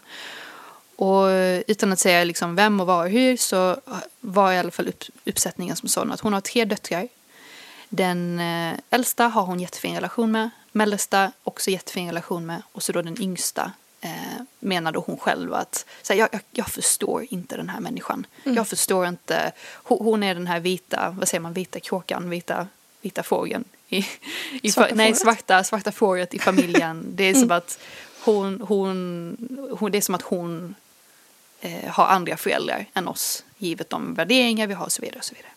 Och utan att säga liksom vem och var och hur så var i alla fall upp, uppsättningen som sån att hon har tre döttrar. Den eh, äldsta har hon jättefin relation med, mellersta också jättefin relation med och så då den yngsta eh, menade hon själv att så här, jag, jag, jag förstår inte den här människan. Mm. Jag förstår inte, hon, hon är den här vita, vad säger man, vita kråkan, vita, vita fågeln. I, i, Svarta nej, fåret? svarta, svarta fåret i familjen. Det är som att hon, hon, hon, det är som att hon eh, har andra föräldrar än oss, givet de värderingar vi har och så vidare. Och så vidare.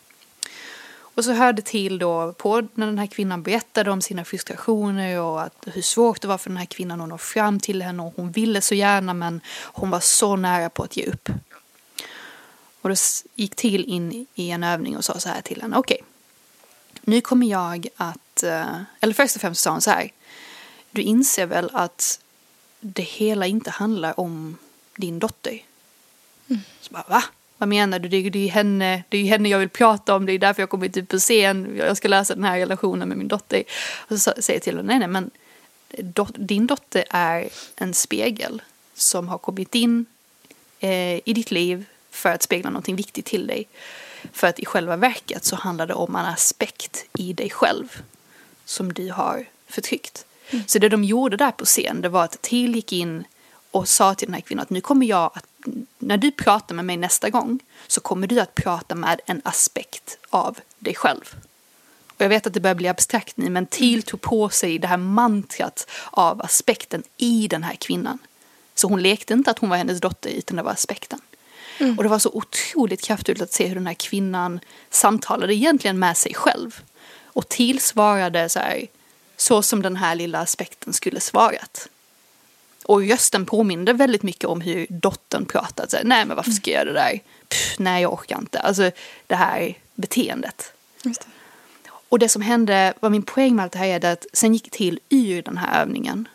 Och så hörde till då på när den här kvinnan berättade om sina frustrationer och att hur svårt det var för den här kvinnan att nå fram till henne och hon ville så gärna men hon var så nära på att ge upp. Och då gick till in i en övning och sa så här till henne, okej, nu kommer jag att, eh, eller först och främst sa hon så här, du inser väl att det hela inte handlar om din dotter? Så bara, va? Vad menar du? Det är, det, är henne, det är henne jag vill prata om. Det är därför jag kommit ut på scen. Jag ska läsa den här relationen med min dotter. Och så säger jag till henne, nej nej men dot, din dotter är en spegel som har kommit in eh, i ditt liv för att spegla någonting viktigt till dig. För att i själva verket så handlar det om en aspekt i dig själv som du har förtryckt. Så det de gjorde där på scen det var att Till gick in och sa till den här kvinnan att nu kommer jag att, när du pratar med mig nästa gång så kommer du att prata med en aspekt av dig själv. Och jag vet att det börjar bli abstrakt nu men Till tog på sig det här mantrat av aspekten i den här kvinnan. Så hon lekte inte att hon var hennes dotter utan det var aspekten. Och det var så otroligt kraftfullt att se hur den här kvinnan samtalade egentligen med sig själv. Och Till svarade så här, så som den här lilla aspekten skulle svarat. Och rösten påminde väldigt mycket om hur dottern pratade. Så nej men varför ska jag göra det där? Pff, nej jag orkar inte. Alltså det här beteendet. Just det. Och det som hände, vad min poäng med allt det här är det att sen gick till ur den här övningen.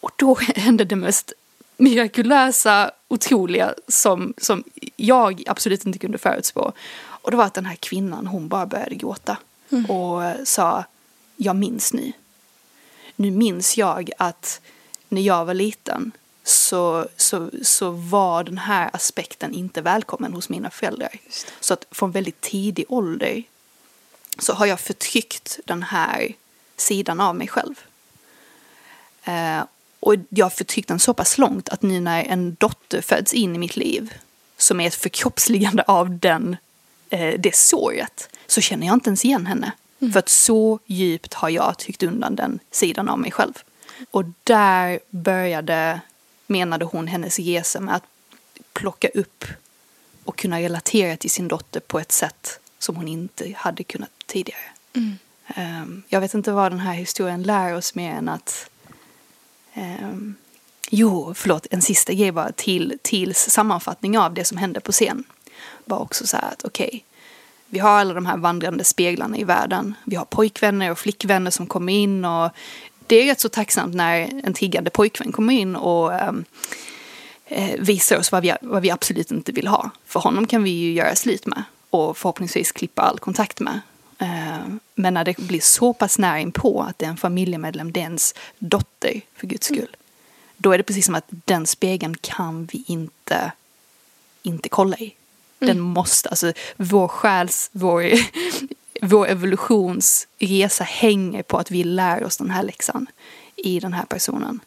Och då hände det mest mirakulösa, otroliga som, som jag absolut inte kunde förutspå. Och det var att den här kvinnan, hon bara började gråta. Och sa, jag minns nu. Nu minns jag att när jag var liten så, så, så var den här aspekten inte välkommen hos mina föräldrar. Så att från väldigt tidig ålder så har jag förtryckt den här sidan av mig själv. Eh, och jag har förtryckt den så pass långt att nu när en dotter föds in i mitt liv som är ett förkroppsligande av den, eh, det såret så känner jag inte ens igen henne. För att så djupt har jag tryckt undan den sidan av mig själv. Och där började, menade hon, hennes resa med att plocka upp och kunna relatera till sin dotter på ett sätt som hon inte hade kunnat tidigare. Ehm, jag vet inte vad den här historien lär oss mer än att ehm, Jo, förlåt, en sista grej bara till, till sammanfattning av det som hände på scen. Var också så här att okej, vi har alla de här vandrande speglarna i världen. Vi har pojkvänner och flickvänner som kommer in och det är rätt så tacksamt när en tiggande pojkvän kommer in och ehm, eh, visar oss vad vi, vad vi absolut inte vill ha. För honom kan vi ju göra slut med och förhoppningsvis klippa all kontakt med. Eh, men när det blir så pass nära inpå att det är en familjemedlem, det är ens dotter för guds skull. Då är det precis som att den spegeln kan vi inte, inte kolla i. Den måste, alltså vår själs, vår, vår evolutionsresa hänger på att vi lär oss den här läxan i den här personen.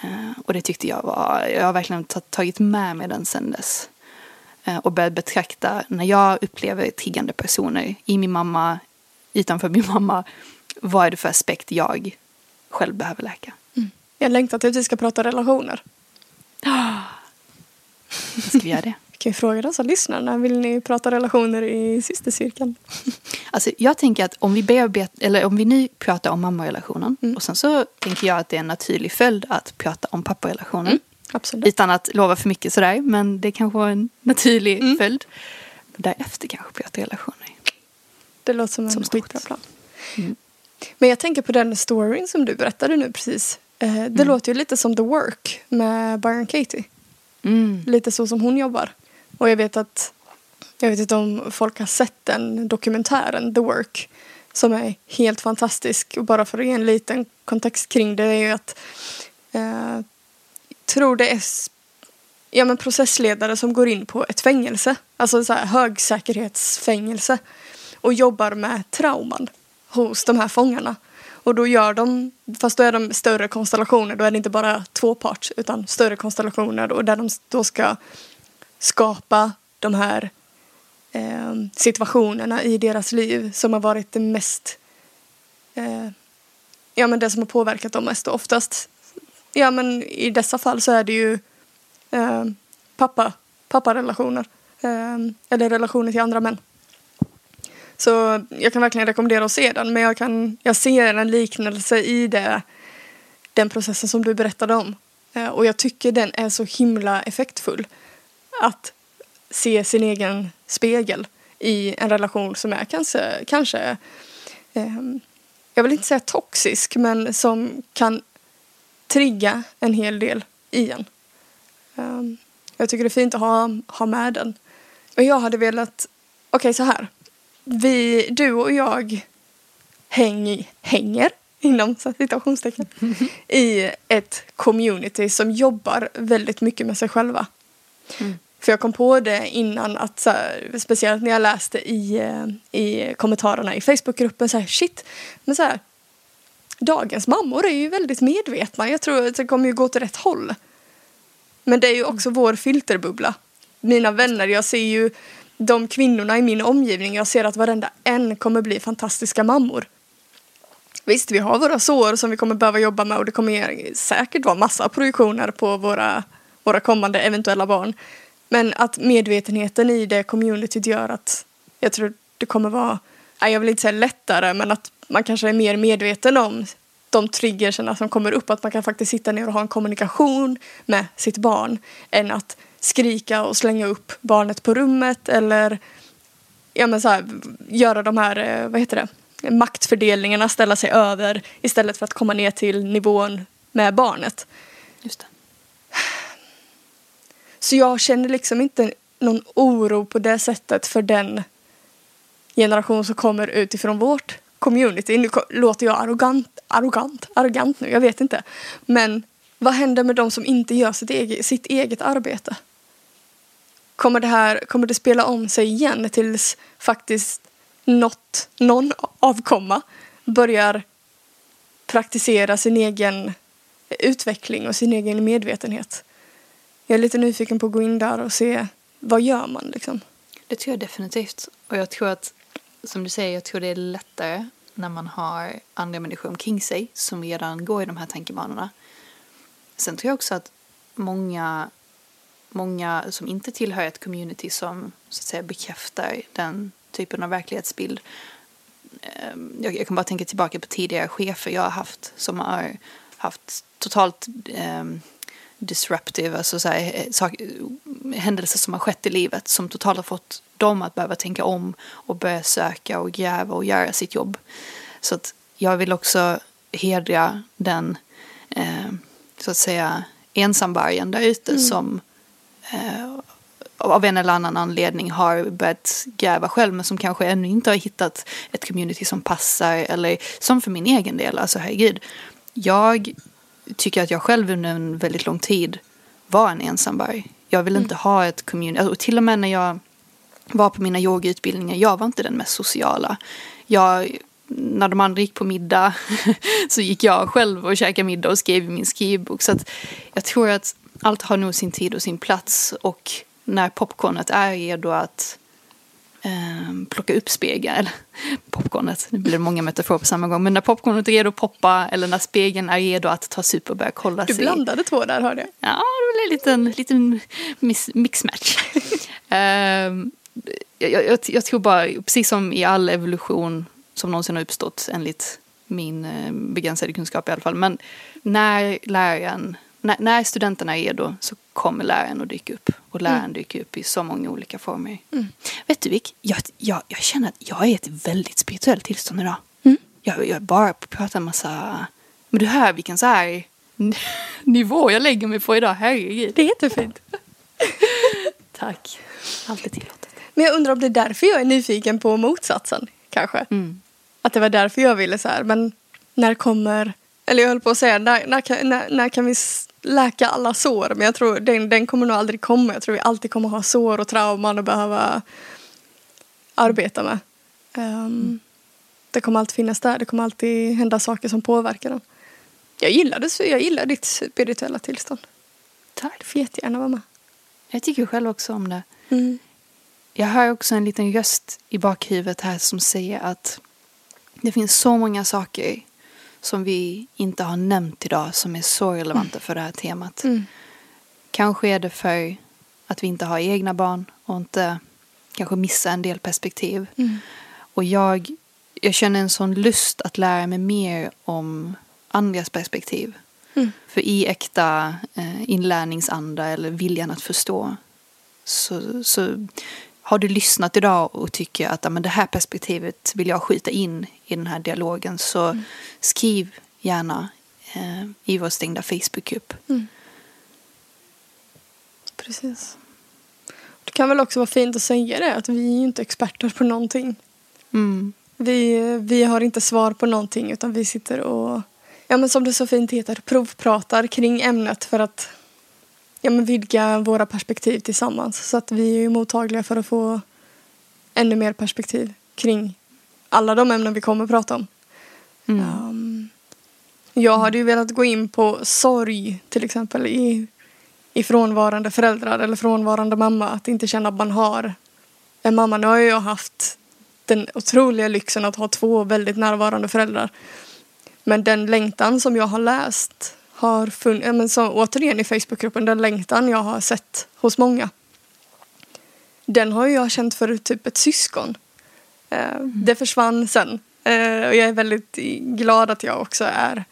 Eh, och det tyckte jag var, jag har verkligen ta- tagit med mig den sen dess. Eh, och börjat betrakta, när jag upplever tiggande personer i min mamma, utanför min mamma, vad är det för aspekt jag själv behöver läka? Jag längtar till att vi ska prata relationer. Ska vi göra det? Kan ju fråga de som lyssnar. När vill ni prata relationer i systercirkeln? Alltså, jag tänker att om vi, bearbet, eller om vi nu pratar om mammarelationen Mm. och sen så tänker jag att det är en naturlig följd att prata om papparelationen. Mm. Absolut. Utan att lova för mycket sådär, men det kanske var en naturlig Mm. följd. Därefter kanske prata relationer. Det låter som en Som skitbra plan. Mm. Men jag tänker på den storyn som du berättade nu precis. Eh, Det Mm. låter ju lite som The Work med Byron Katie. Mm. Lite så som hon jobbar. Och jag vet att jag vet inte om folk har sett den dokumentären The Work som är helt fantastisk. Och bara för att ge en liten kontext kring det är ju att eh, tror det är ja, men processledare som går in på ett fängelse, alltså så här högsäkerhetsfängelse och jobbar med trauman hos de här fångarna. Och då gör de, fast då är de större konstellationer, då är det inte bara två parts utan större konstellationer och där de då ska skapa de här eh, situationerna i deras liv som har varit det mest eh, ja men det som har påverkat dem mest och oftast ja men i dessa fall så är det ju eh, pappa, papparelationer eh, eller relationer till andra män. Så jag kan verkligen rekommendera att se den men jag, kan, jag ser en liknelse i det, den processen som du berättade om. Eh, och jag tycker den är så himla effektfull. Att se sin egen spegel i en relation som är kanske, kanske ehm, jag vill inte säga toxisk, men som kan trigga en hel del i en. Ehm, jag tycker det är fint att ha, ha med den. Och jag hade velat, okej så här. Vi, du och jag häng, hänger, inom citationstecken, i ett community som jobbar väldigt mycket med sig själva. Mm. För jag kom på det innan att så här, speciellt när jag läste i, eh, i kommentarerna i Facebookgruppen så här shit, men så här dagens mammor är ju väldigt medvetna. Jag tror att det kommer ju gå åt rätt håll. Men det är ju också vår filterbubbla. Mina vänner, jag ser ju de kvinnorna i min omgivning, jag ser att varenda en kommer bli fantastiska mammor. Visst, vi har våra sår som vi kommer behöva jobba med och det kommer säkert vara massa projektioner på våra, våra kommande eventuella barn. Men att medvetenheten i det communityt gör att jag tror det kommer vara, jag vill inte säga lättare, men att man kanske är mer medveten om de triggerserna som kommer upp. Att man kan faktiskt sitta ner och ha en kommunikation med sitt barn än att skrika och slänga upp barnet på rummet eller ja, men så här, göra de här, eh, vad heter det, maktfördelningarna, ställa sig över istället för att komma ner till nivån med barnet. Just det. Så jag känner liksom inte någon oro på det sättet för den generation som kommer utifrån vårt community. Nu låter jag arrogant, arrogant, arrogant nu, jag vet inte. Men vad händer med de som inte gör sitt eget, sitt eget arbete? Kommer det här, kommer det spela om sig igen tills faktiskt något, någon avkomma börjar praktisera sin egen utveckling och sin egen medvetenhet? Jag är lite nyfiken på att gå in där och se vad gör man liksom. Det tror jag definitivt. Och jag tror att, som du säger, jag tror det är lättare när man har andra människor omkring sig som redan går i de här tankebanorna. Sen tror jag också att många, många som inte tillhör ett community som så att säga bekräftar den typen av verklighetsbild. Ehm, jag, jag kan bara tänka tillbaka på tidigare chefer jag har haft som har haft totalt ehm, disruptive, alltså så här, eh, sak, händelser som har skett i livet som totalt har fått dem att behöva tänka om och börja söka och gräva och göra sitt jobb. Så att jag vill också hedra den, eh, så att säga, ensamvargen där ute som eh, av en eller annan anledning har börjat gräva själv men som kanske ännu inte har hittat ett community som passar eller som för min egen del, alltså herregud. Jag tycker att jag själv under en väldigt lång tid var en ensamvarg. Jag vill inte ha ett community, och till och med när jag var på mina yogautbildningar, jag var inte den mest sociala. Jag, när de andra gick på middag så gick jag själv och käkade middag och skrev i min skrivbok. Så jag tror att allt har nog sin tid och sin plats och när popcornet är redo att eh, plocka upp spegeln, eller popcornet, nu blir det många metaforer på samma gång, men när popcornet är redo att poppa eller när spegeln är redo att tas upp och börja kolla Du sig. blandade två där hörde jag. Ja, det blev en liten, liten mixmatch. Ehm, jag, jag, jag tror bara, precis som i all evolution som någonsin har uppstått enligt min eh, begränsade kunskap i alla fall, men när läraren, när, när studenterna är redo så kommer läraren att dyka upp. Och läraren dyker upp i så många olika former. Vet du Vic, jag, jag, jag känner att jag är i ett väldigt spirituellt tillstånd idag. Jag, jag bara pratar en massa, men du hör vilken så här nivå jag lägger mig på idag, herregud. Det är jättefint. Tack. Alltid tillåtet. Men jag undrar om det är därför jag är nyfiken på motsatsen, kanske. Mm. Att det var därför jag ville så här, men när kommer, eller jag höll på att säga, när, när, när, när kan vi läka alla sår? Men jag tror den, den kommer nog aldrig komma. Jag tror vi alltid kommer ha sår och trauman att behöva arbeta med. Ehm, Det kommer alltid finnas där, det kommer alltid hända saker som påverkar dem. Jag gillar, det, jag gillar ditt spirituella tillstånd. Tack. Du får jättegärna vara med. Jag tycker själv också om det. Mm. Jag hör också en liten röst i bakhuvudet här som säger att det finns så många saker som vi inte har nämnt idag som är så relevanta för det här temat. Mm. Kanske är det för att vi inte har egna barn och inte kanske missar en del perspektiv. Mm. Och jag, jag känner en sån lust att lära mig mer om andras perspektiv. Mm. För i äkta eh, inlärningsanda eller viljan att förstå så, så har du lyssnat idag och tycker att men det här perspektivet vill jag skjuta in i den här dialogen så skriv gärna eh, i vår stängda Facebookgrupp. Mm. Precis. Det kan väl också vara fint att säga det att vi är ju inte experter på någonting. Mm. Vi, vi har inte svar på någonting utan vi sitter och, ja men som det så fint heter, provpratar kring ämnet för att ja, men vidga våra perspektiv tillsammans. Så att vi är mottagliga för att få ännu mer perspektiv kring alla de ämnen vi kommer att prata om. Mm. Um, jag hade ju velat gå in på sorg till exempel i, i frånvarande föräldrar eller frånvarande mamma. Att inte känna att man har en mamma. Nu har jag haft den otroliga lyxen att ha två väldigt närvarande föräldrar. Men den längtan som jag har läst har funnits, ja, men återigen i Facebookgruppen, den längtan jag har sett hos många. Den har jag känt för typ ett syskon. Eh, Det försvann sen. Eh, och jag är väldigt glad att jag också är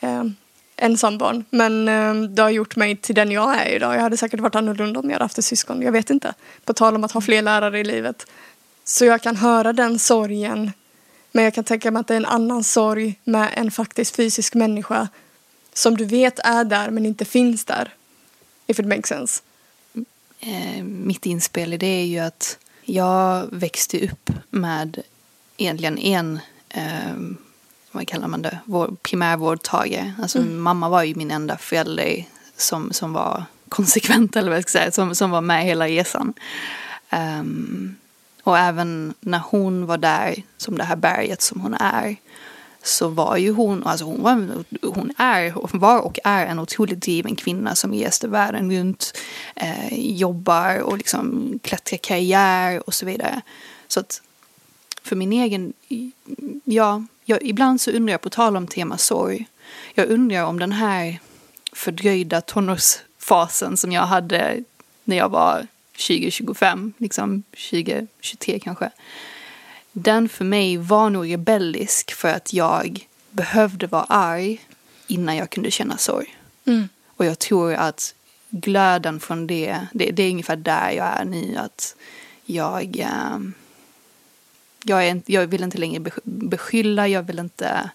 eh, ensambarn. Men eh, det har gjort mig till den jag är idag. Jag hade säkert varit annorlunda om jag hade haft ett syskon. Jag vet inte. På tal om att ha fler lärare i livet. Så jag kan höra den sorgen. Men jag kan tänka mig att det är en annan sorg med en faktiskt fysisk människa. Som du vet är där men inte finns där. If it makes sense. eh, mitt inspel i det är ju att jag växte upp med egentligen en, eh, vad kallar man det, vår primärvårdtagare. Alltså mamma var ju min enda förälder som, som var konsekvent eller vad jag ska säga, som, som var med hela resan. Ehm, och även när hon var där som det här berget som hon är så var ju hon, alltså hon, var, hon är, var och är en otroligt driven kvinna som reser världen runt, eh, jobbar och liksom klättrar karriär och så vidare. Så att för min egen, ja, jag, ibland så undrar jag på tal om tema sorg, jag undrar om den här fördröjda tonårsfasen som jag hade när jag var 20-25, liksom 20-23 kanske. Den för mig var nog rebellisk för att jag behövde vara arg innan jag kunde känna sorg. Mm. Och jag tror att glöden från det, det, det är ungefär där jag är nu. Att jag, ehm, jag, är, jag vill inte längre besk- beskylla, jag vill inte,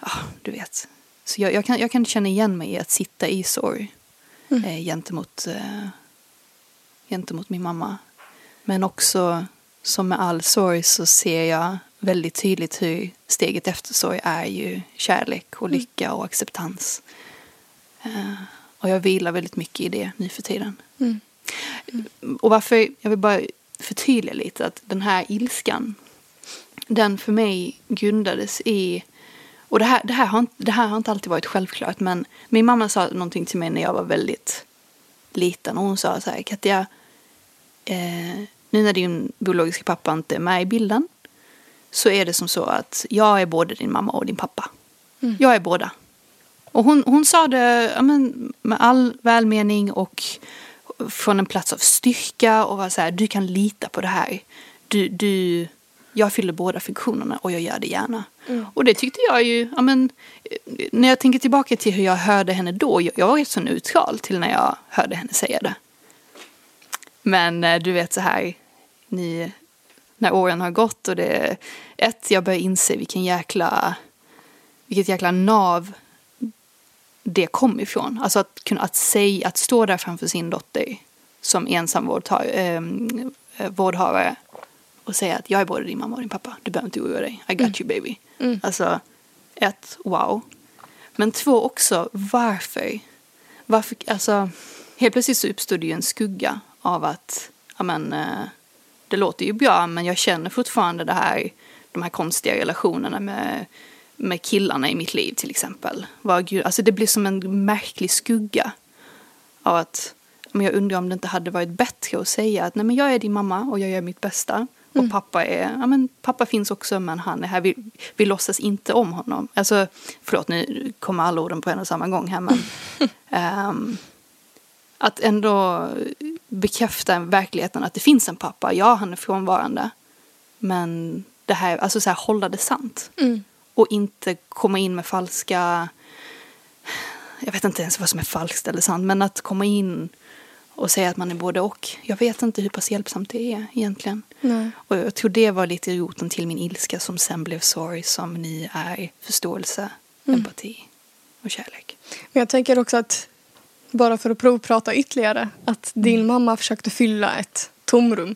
ja, du vet. Så jag, jag, kan, jag kan känna igen mig i att sitta i sorg Mm. eh, gentemot, eh, gentemot min mamma. Men också som med all sorg så ser jag väldigt tydligt hur steget efter sorg är ju kärlek och lycka och acceptans. Eh, och jag vilar väldigt mycket i det nu för tiden. Mm. Och varför, jag vill bara förtydliga lite att den här ilskan, den för mig grundades i, och det här, det här, har, inte, det här har inte alltid varit självklart, men min mamma sa någonting till mig när jag var väldigt liten och hon sa så här, Katja, eh, nu när din biologiska pappa inte är med i bilden så är det som så att jag är både din mamma och din pappa. Mm. Jag är båda. Och hon, hon sa det ja, men, med all välmening och från en plats av styrka och var så här, du kan lita på det här. Du, du, jag fyller båda funktionerna och jag gör det gärna. Mm. Och det tyckte jag ju, ja, men, när jag tänker tillbaka till hur jag hörde henne då, jag, jag var rätt så neutral till när jag hörde henne säga det. Men eh, du vet så här, ni, när åren har gått och det, ett, jag börjar inse vilken jäkla, vilket jäkla nav det kom ifrån. Alltså att kunna att säga, att stå där framför sin dotter som ensam ehm, eh, vårdhavare och säga att jag är både din mamma och din pappa. Du behöver inte oroa dig. I got mm. you baby. Mm. Alltså, ett, wow. Men två också, varför? Varför, alltså, helt plötsligt så uppstod det ju en skugga av att, ja men, eh, det låter ju bra men jag känner fortfarande det här, de här konstiga relationerna med med killarna i mitt liv till exempel. Var Gud, alltså det blir som en märklig skugga av att men jag undrar om det inte hade varit bättre att säga att nej men jag är din mamma och jag gör mitt bästa. Mm. Och pappa är, ja men pappa finns också men han är här, vi, vi låtsas inte om honom. Alltså, förlåt nu kommer alla orden på en och samma gång här men. um, att ändå bekräfta verkligheten att det finns en pappa, ja han är frånvarande. Men det här, alltså så här hålla det sant. Mm och inte komma in med falska, jag vet inte ens vad som är falskt eller sant, men att komma in och säga att man är både och. Jag vet inte hur pass hjälpsamt det är egentligen. Nej. Och jag tror det var lite roten till min ilska som sen blev sorg som ni är förståelse, mm. empati och kärlek. Men jag tänker också att bara för att provprata ytterligare att din mm. mamma försökte fylla ett tomrum.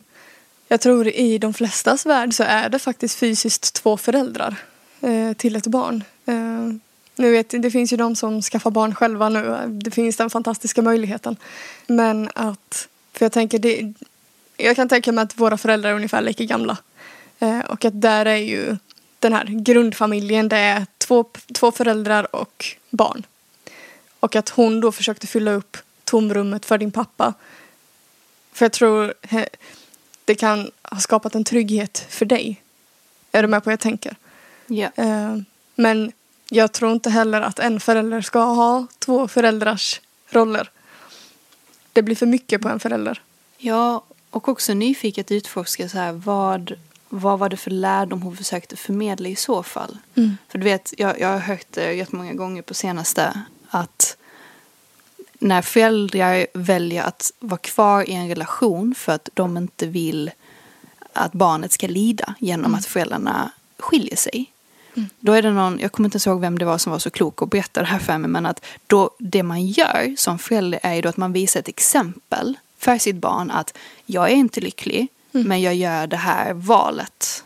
Jag tror i de flestas värld så är det faktiskt fysiskt två föräldrar eh, till ett barn. Eh, nu vet, det finns ju de som skaffar barn själva nu. Det finns den fantastiska möjligheten. Men att, för jag tänker det, jag kan tänka mig att våra föräldrar är ungefär lika gamla. Eh, och att där är ju den här grundfamiljen, det är två, två föräldrar och barn. Och att hon då försökte fylla upp tomrummet för din pappa. För jag tror det kan ha skapat en trygghet för dig. Är du med på vad jag tänker? Yeah. Men jag tror inte heller att en förälder ska ha två föräldrars roller. Det blir för mycket på en förälder. Ja, och också nyfiket utforska så här, vad, vad var det för lärdom hon försökte förmedla i så fall? Mm. För du vet, jag, jag har hört det jättemånga gånger på senaste att när föräldrar väljer att vara kvar i en relation för att de inte vill att barnet ska lida genom mm. att föräldrarna skiljer sig då är det någon, jag kommer inte ihåg vem det var som var så klok och berättade det här för mig, men att då det man gör som förälder är ju då att man visar ett exempel för sitt barn att jag är inte lycklig, mm. men jag gör det här valet.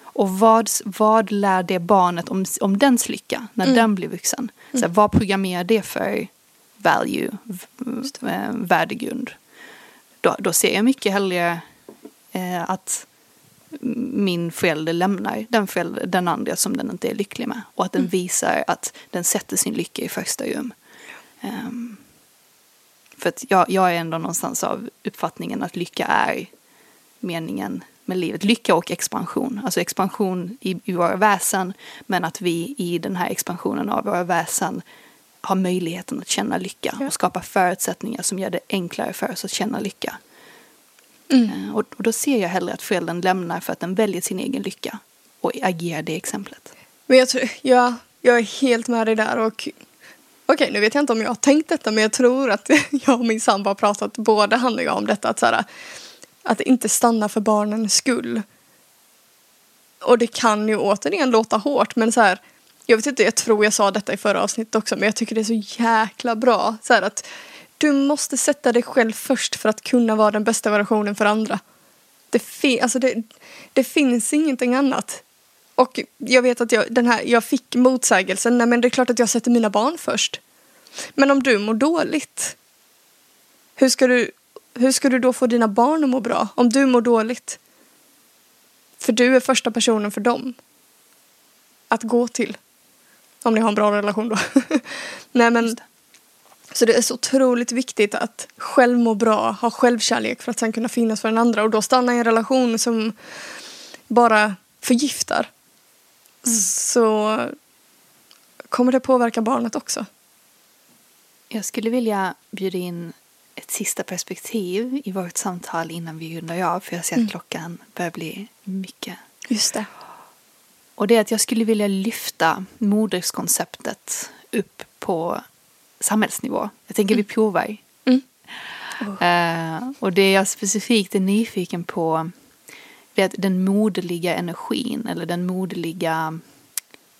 Och vad, vad lär det barnet om, om dens lycka när mm. den blir vuxen? Så mm. vad programmerar det för value, värdegrund? Då, då ser jag mycket hellre eh, att min förälder lämnar den, förälder, den andra som den inte är lycklig med. Och att den mm. visar att den sätter sin lycka i första rum. Um, för att jag, jag är ändå någonstans av uppfattningen att lycka är meningen med livet. Lycka och expansion. Alltså expansion i, i våra väsen men att vi i den här expansionen av våra väsen har möjligheten att känna lycka ja. och skapa förutsättningar som gör det enklare för oss att känna lycka. Mm. Eh, och, och, då ser jag hellre att föräldern lämnar för att den väljer sin egen lycka och agerar det exemplet. Men jag, tror, ja, jag är helt med dig där och okej nu vet jag inte om jag har tänkt detta men jag tror att jag och min sambo har pratat både han och jag om detta att, så här, att inte stanna för barnens skull. Och det kan ju återigen låta hårt men så här jag vet inte, jag tror jag sa detta i förra avsnittet också men jag tycker det är så jäkla bra. Så här att du måste sätta dig själv först för att kunna vara den bästa versionen för andra. Det, fi alltså det, det finns ingenting annat. Och jag vet att jag, den här, jag fick motsägelsen, nej men det är klart att jag sätter mina barn först. Men om du mår dåligt, hur ska du, hur ska du då få dina barn att må bra? Om du mår dåligt. För du är första personen för dem. Att gå till. Om ni har en bra relation då. nej men Så det är så otroligt viktigt att själv må bra, ha självkärlek för att sen kunna finnas för den andra och då stanna i en relation som bara förgiftar. Så kommer det påverka barnet också. Jag skulle vilja bjuda in ett sista perspektiv i vårt samtal innan vi rundar av. För jag ser att klockan börjar bli mycket. Just det. Och det är att jag skulle vilja lyfta moderskonceptet upp på samhällsnivå. Jag tänker vi provar. Mm. Eh, och det jag specifikt är nyfiken på är att den moderliga energin eller den moderliga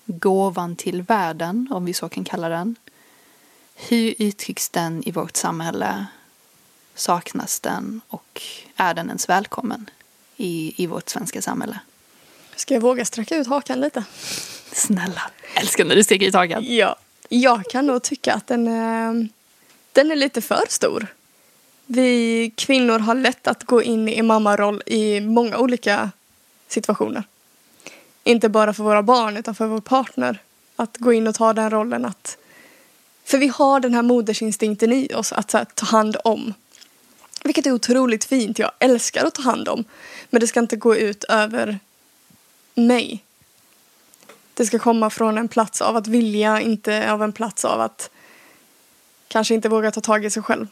gåvan till världen, om vi så kan kalla den. Hur uttrycks den i vårt samhälle? Saknas den och är den ens välkommen i, i vårt svenska samhälle? Ska jag våga sträcka ut hakan lite? Snälla, älskar när du sticker ut hakan. Ja. Jag kan nog tycka att den är, den är lite för stor. Vi kvinnor har lätt att gå in i mammaroll i många olika situationer. Inte bara för våra barn utan för vår partner. Att gå in och ta den rollen att... För vi har den här modersinstinkten i oss att här, ta hand om. Vilket är otroligt fint. Jag älskar att ta hand om. Men det ska inte gå ut över mig. Det ska komma från en plats av att vilja, inte av en plats av att kanske inte våga ta tag i sig själv.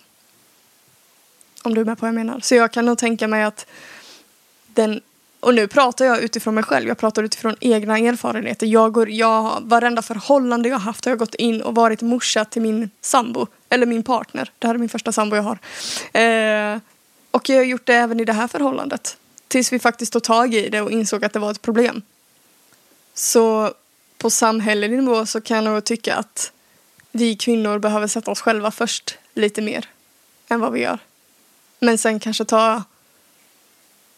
Om du är med på vad jag menar. Så jag kan nog tänka mig att den och nu pratar jag utifrån mig själv, jag pratar utifrån egna erfarenheter. Jag går, jag, varenda förhållande jag haft har jag gått in och varit morsa till min sambo, eller min partner. Det här är min första sambo jag har. Eh, och jag har gjort det även i det här förhållandet. Tills vi faktiskt tog tag i det och insåg att det var ett problem. Så på samhällelig nivå så kan jag nog tycka att vi kvinnor behöver sätta oss själva först lite mer än vad vi gör. Men sen kanske ta,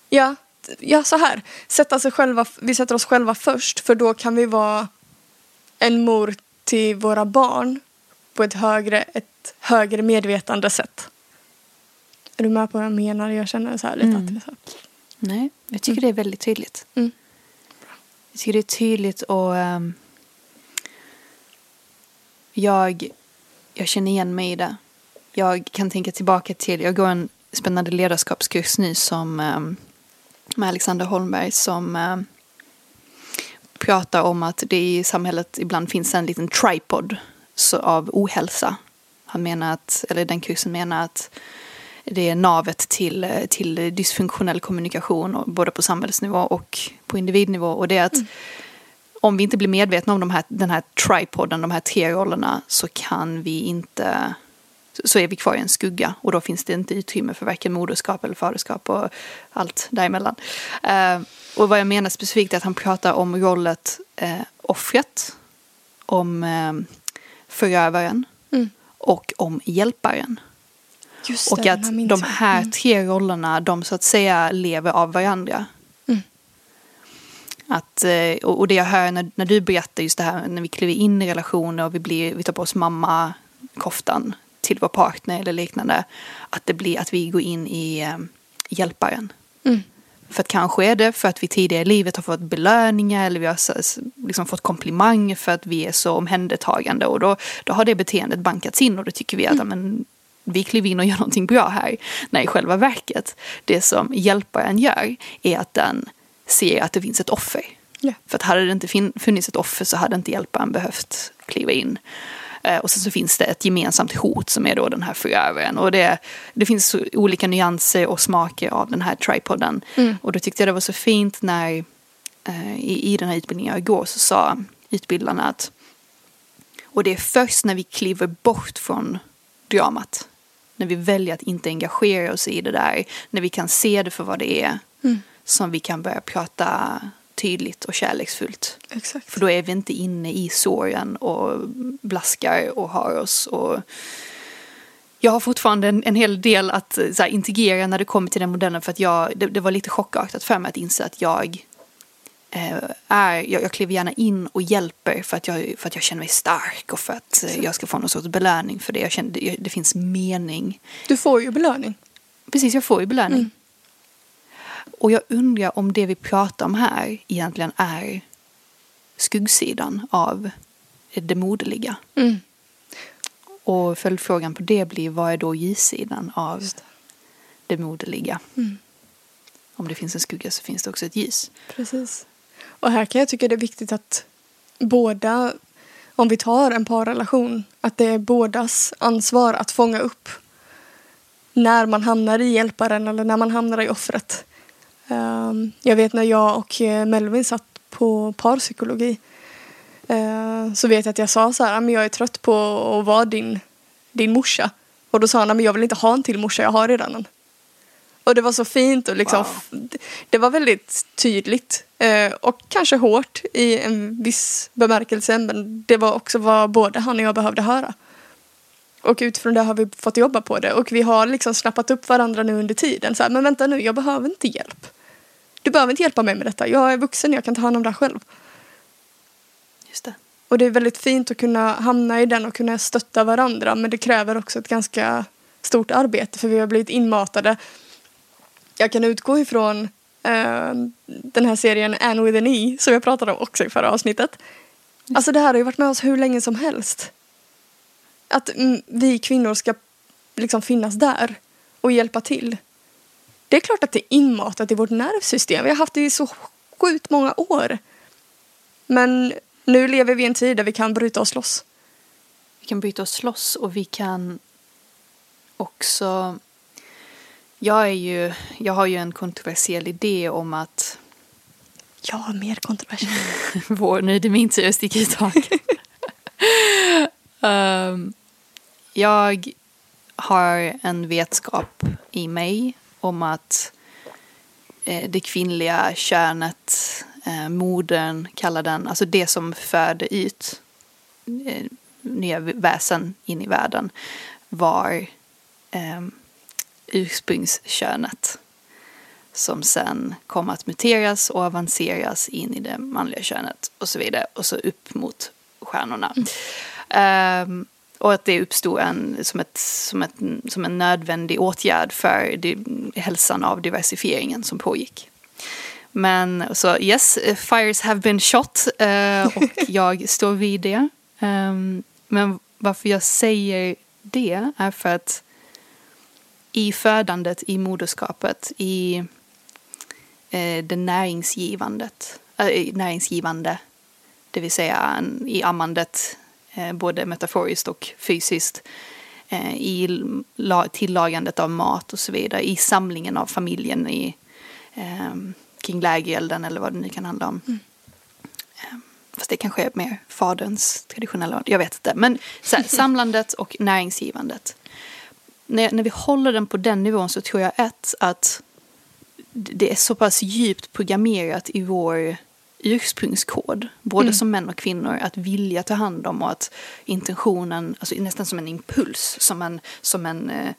ja, ja så här, sätta sig själva, vi sätter oss själva först för då kan vi vara en mor till våra barn på ett högre, ett högre medvetande sätt. Är du med på vad jag menar? Jag känner så här lite Mm. att det är så här. Nej, jag tycker det är väldigt tydligt. Mm. Jag tycker det är tydligt och ehm, jag, jag känner igen mig i det. Jag kan tänka tillbaka till, jag går en spännande ledarskapskurs nu som ehm, med Alexander Holmberg som ehm, pratar om att det i samhället ibland finns en liten tripod så, av ohälsa. Han menar att, eller den kursen menar att det är navet till, till dysfunktionell kommunikation både på samhällsnivå och på individnivå. Och det är att om vi inte blir medvetna om de här, den här tripoden, de här tre rollerna, så kan vi inte så är vi kvar i en skugga och då finns det inte utrymme för varken moderskap eller faderskap och allt däremellan. Eh, och vad jag menar specifikt är att han pratar om rollet eh, offret, om eh, förövaren Mm. Och om hjälparen. Just Och det, att de här Mm. tre rollerna, de så att säga lever av varandra. Mm. Att, eh, och och det jag hör när, när du berättar just det här när vi kliver in i relationer och vi, blir, vi tar på oss mamma-koftan till vår partner eller liknande. Att det blir att vi går in i eh, hjälparen. Mm. För att kanske är det för att vi tidigare i livet har fått belöningar eller vi har liksom fått komplimanger för att vi är så omhändertagande och då, då har det beteendet bankats in och då tycker vi att ja, men, vi kliver in och gör någonting bra här. När i själva verket, det som hjälparen gör är att den ser att det finns ett offer. Ja. För att hade det inte funnits ett offer så hade inte hjälparen behövt kliva in. Eh, och sen så finns det ett gemensamt hot som är då den här förövaren. Och det, det finns olika nyanser och smaker av den här tripoden. Mm. Och då tyckte jag det var så fint när eh, i, i den här utbildningen jag går så sa utbildarna att och det är först när vi kliver bort från dramat. När vi väljer att inte engagera oss i det där. När vi kan se det för vad det är. Mm. Som vi kan börja prata tydligt och kärleksfullt. Exakt. För då är vi inte inne i såren och blaskar och har oss. Och jag har fortfarande en, en hel del att eh, här, integrera när det kommer till den modellen. För att jag, det, det var lite chockartat för mig att inse att jag eh, är, jag, jag kliver gärna in och hjälper för att, jag, för att jag känner mig stark och för att eh, jag ska få någon sorts belöning för det. Jag känner, det, det finns mening. Du får ju belöning. Precis, jag får ju belöning. Mm. Och jag undrar om det vi pratar om här egentligen är skuggsidan av det moderliga. Mm. Och följdfrågan på det blir vad är då ljus-sidan av det. det moderliga? Mm. Om det finns en skugga så finns det också ett ljus. Precis. Och här kan jag tycka det är viktigt att båda, om vi tar en parrelation, att det är bådas ansvar att fånga upp när man hamnar i hjälparen eller när man hamnar i offret. Ehm, jag vet när jag och eh, Melvin satt på parpsykologi eh, så vet jag att jag sa så här, men jag är trött på att vara din, din morsa. Och då sa han, men jag vill inte ha en till morsa, jag har redan en. Och det var så fint och liksom, Wow. det var väldigt tydligt. Eh, och kanske hårt i en viss bemärkelse men det var också vad både han och jag behövde höra. Och utifrån det har vi fått jobba på det och vi har liksom snappat upp varandra nu under tiden. Så här, men vänta nu, jag behöver inte hjälp. Du behöver inte hjälpa mig med detta. Jag är vuxen, jag kan ta hand om det här själv. Just det. Och det är väldigt fint att kunna hamna i den och kunna stötta varandra men det kräver också ett ganska stort arbete för vi har blivit inmatade. Jag kan utgå ifrån eh, den här serien Anne with an E som jag pratade om också i förra avsnittet. Alltså det här har ju varit med oss hur länge som helst. Att mm, vi kvinnor ska liksom finnas där och hjälpa till. Det är klart att det är inmatat i vårt nervsystem. Vi har haft det i så sjukt många år. Men nu lever vi i en tid där vi kan bryta oss loss. Vi kan bryta oss loss och vi kan också... Jag, är ju, jag har ju en kontroversiell idé om att Ja, mer kontroversiellt. vår, nu är det min tur att sticka ut hakan. Ehm, jag har en vetskap i mig om att eh, det kvinnliga könet, eh, modern kallar den, alltså det som föder ut eh, nya väsen in i världen var eh, ursprungskönet som sen kom att muteras och avanceras in i det manliga könet och så vidare och så upp mot stjärnorna. Ehm, och att det uppstod en, som, ett, som, ett, som en nödvändig åtgärd för hälsan av diversifieringen som pågick. Men så yes, fires have been shot eh, och jag står vid det. Ehm, men varför jag säger det är för att i födandet, i moderskapet, i eh, det näringsgivandet, äh, näringsgivande, det vill säga i ammandet, både metaforiskt och fysiskt, eh, i la- tillagandet av mat och så vidare, i samlingen av familjen i, eh, kring lägerelden eller vad det nu kan handla om. Eh, Fast det kanske är mer faderns traditionella, jag vet inte. Men här, samlandet och näringsgivandet när, när vi håller den på den nivån så tror jag ett att det är så pass djupt programmerat i vår ursprungskod, både Mm. som män och kvinnor, att vilja ta hand om och att intentionen, alltså nästan som en impuls, som en, som en eh,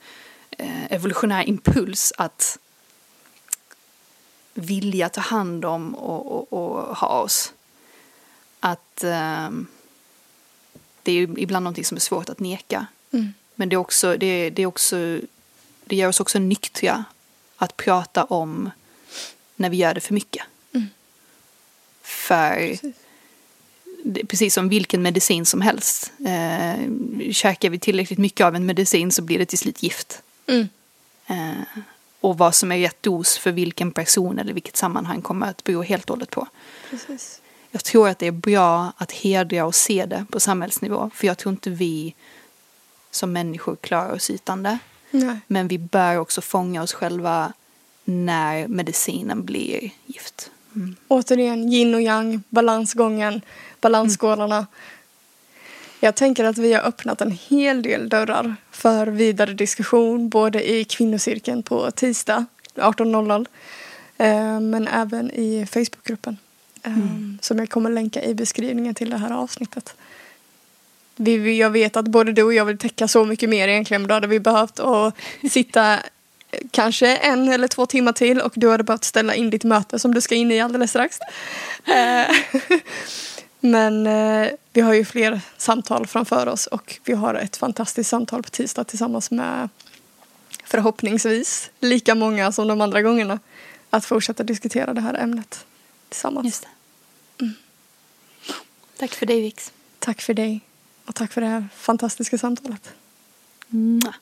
eh, evolutionär impuls att vilja ta hand om och, och, och ha oss. Att ehm, det är ibland någonting som är svårt att neka. Mm. Men det är också, det, det är också, det gör oss också nyktra att prata om när vi gör det för mycket. För Precis. precis som vilken medicin som helst. Eh, käkar vi tillräckligt mycket av en medicin så blir det till slut gift. Mm. Eh, och vad som är rätt dos för vilken person eller vilket sammanhang kommer att bero helt och hållet på. Precis. Jag tror att det är bra att hedra och se det på samhällsnivå. För jag tror inte vi som människor klarar oss utan det. Nej. Men vi bör också fånga oss själva när medicinen blir gift. Mm. Återigen, yin och yang, balansgången, balansskålarna. Jag tänker att vi har öppnat en hel del dörrar för vidare diskussion både i kvinnocirkeln på tisdag 18.00 eh, men även i Facebookgruppen eh, som jag kommer länka i beskrivningen till det här avsnittet. Vi, jag vet att både du och jag vill täcka så mycket mer egentligen men då hade vi behövt att sitta kanske en eller två timmar till och du hade behövt ställa in ditt möte som du ska in i alldeles strax. Eh, Men eh, vi har ju fler samtal framför oss och vi har ett fantastiskt samtal på tisdag tillsammans med förhoppningsvis lika många som de andra gångerna att fortsätta diskutera det här ämnet tillsammans. Just det. Tack för dig Vix. Tack för dig och tack för det här fantastiska samtalet. Mwah.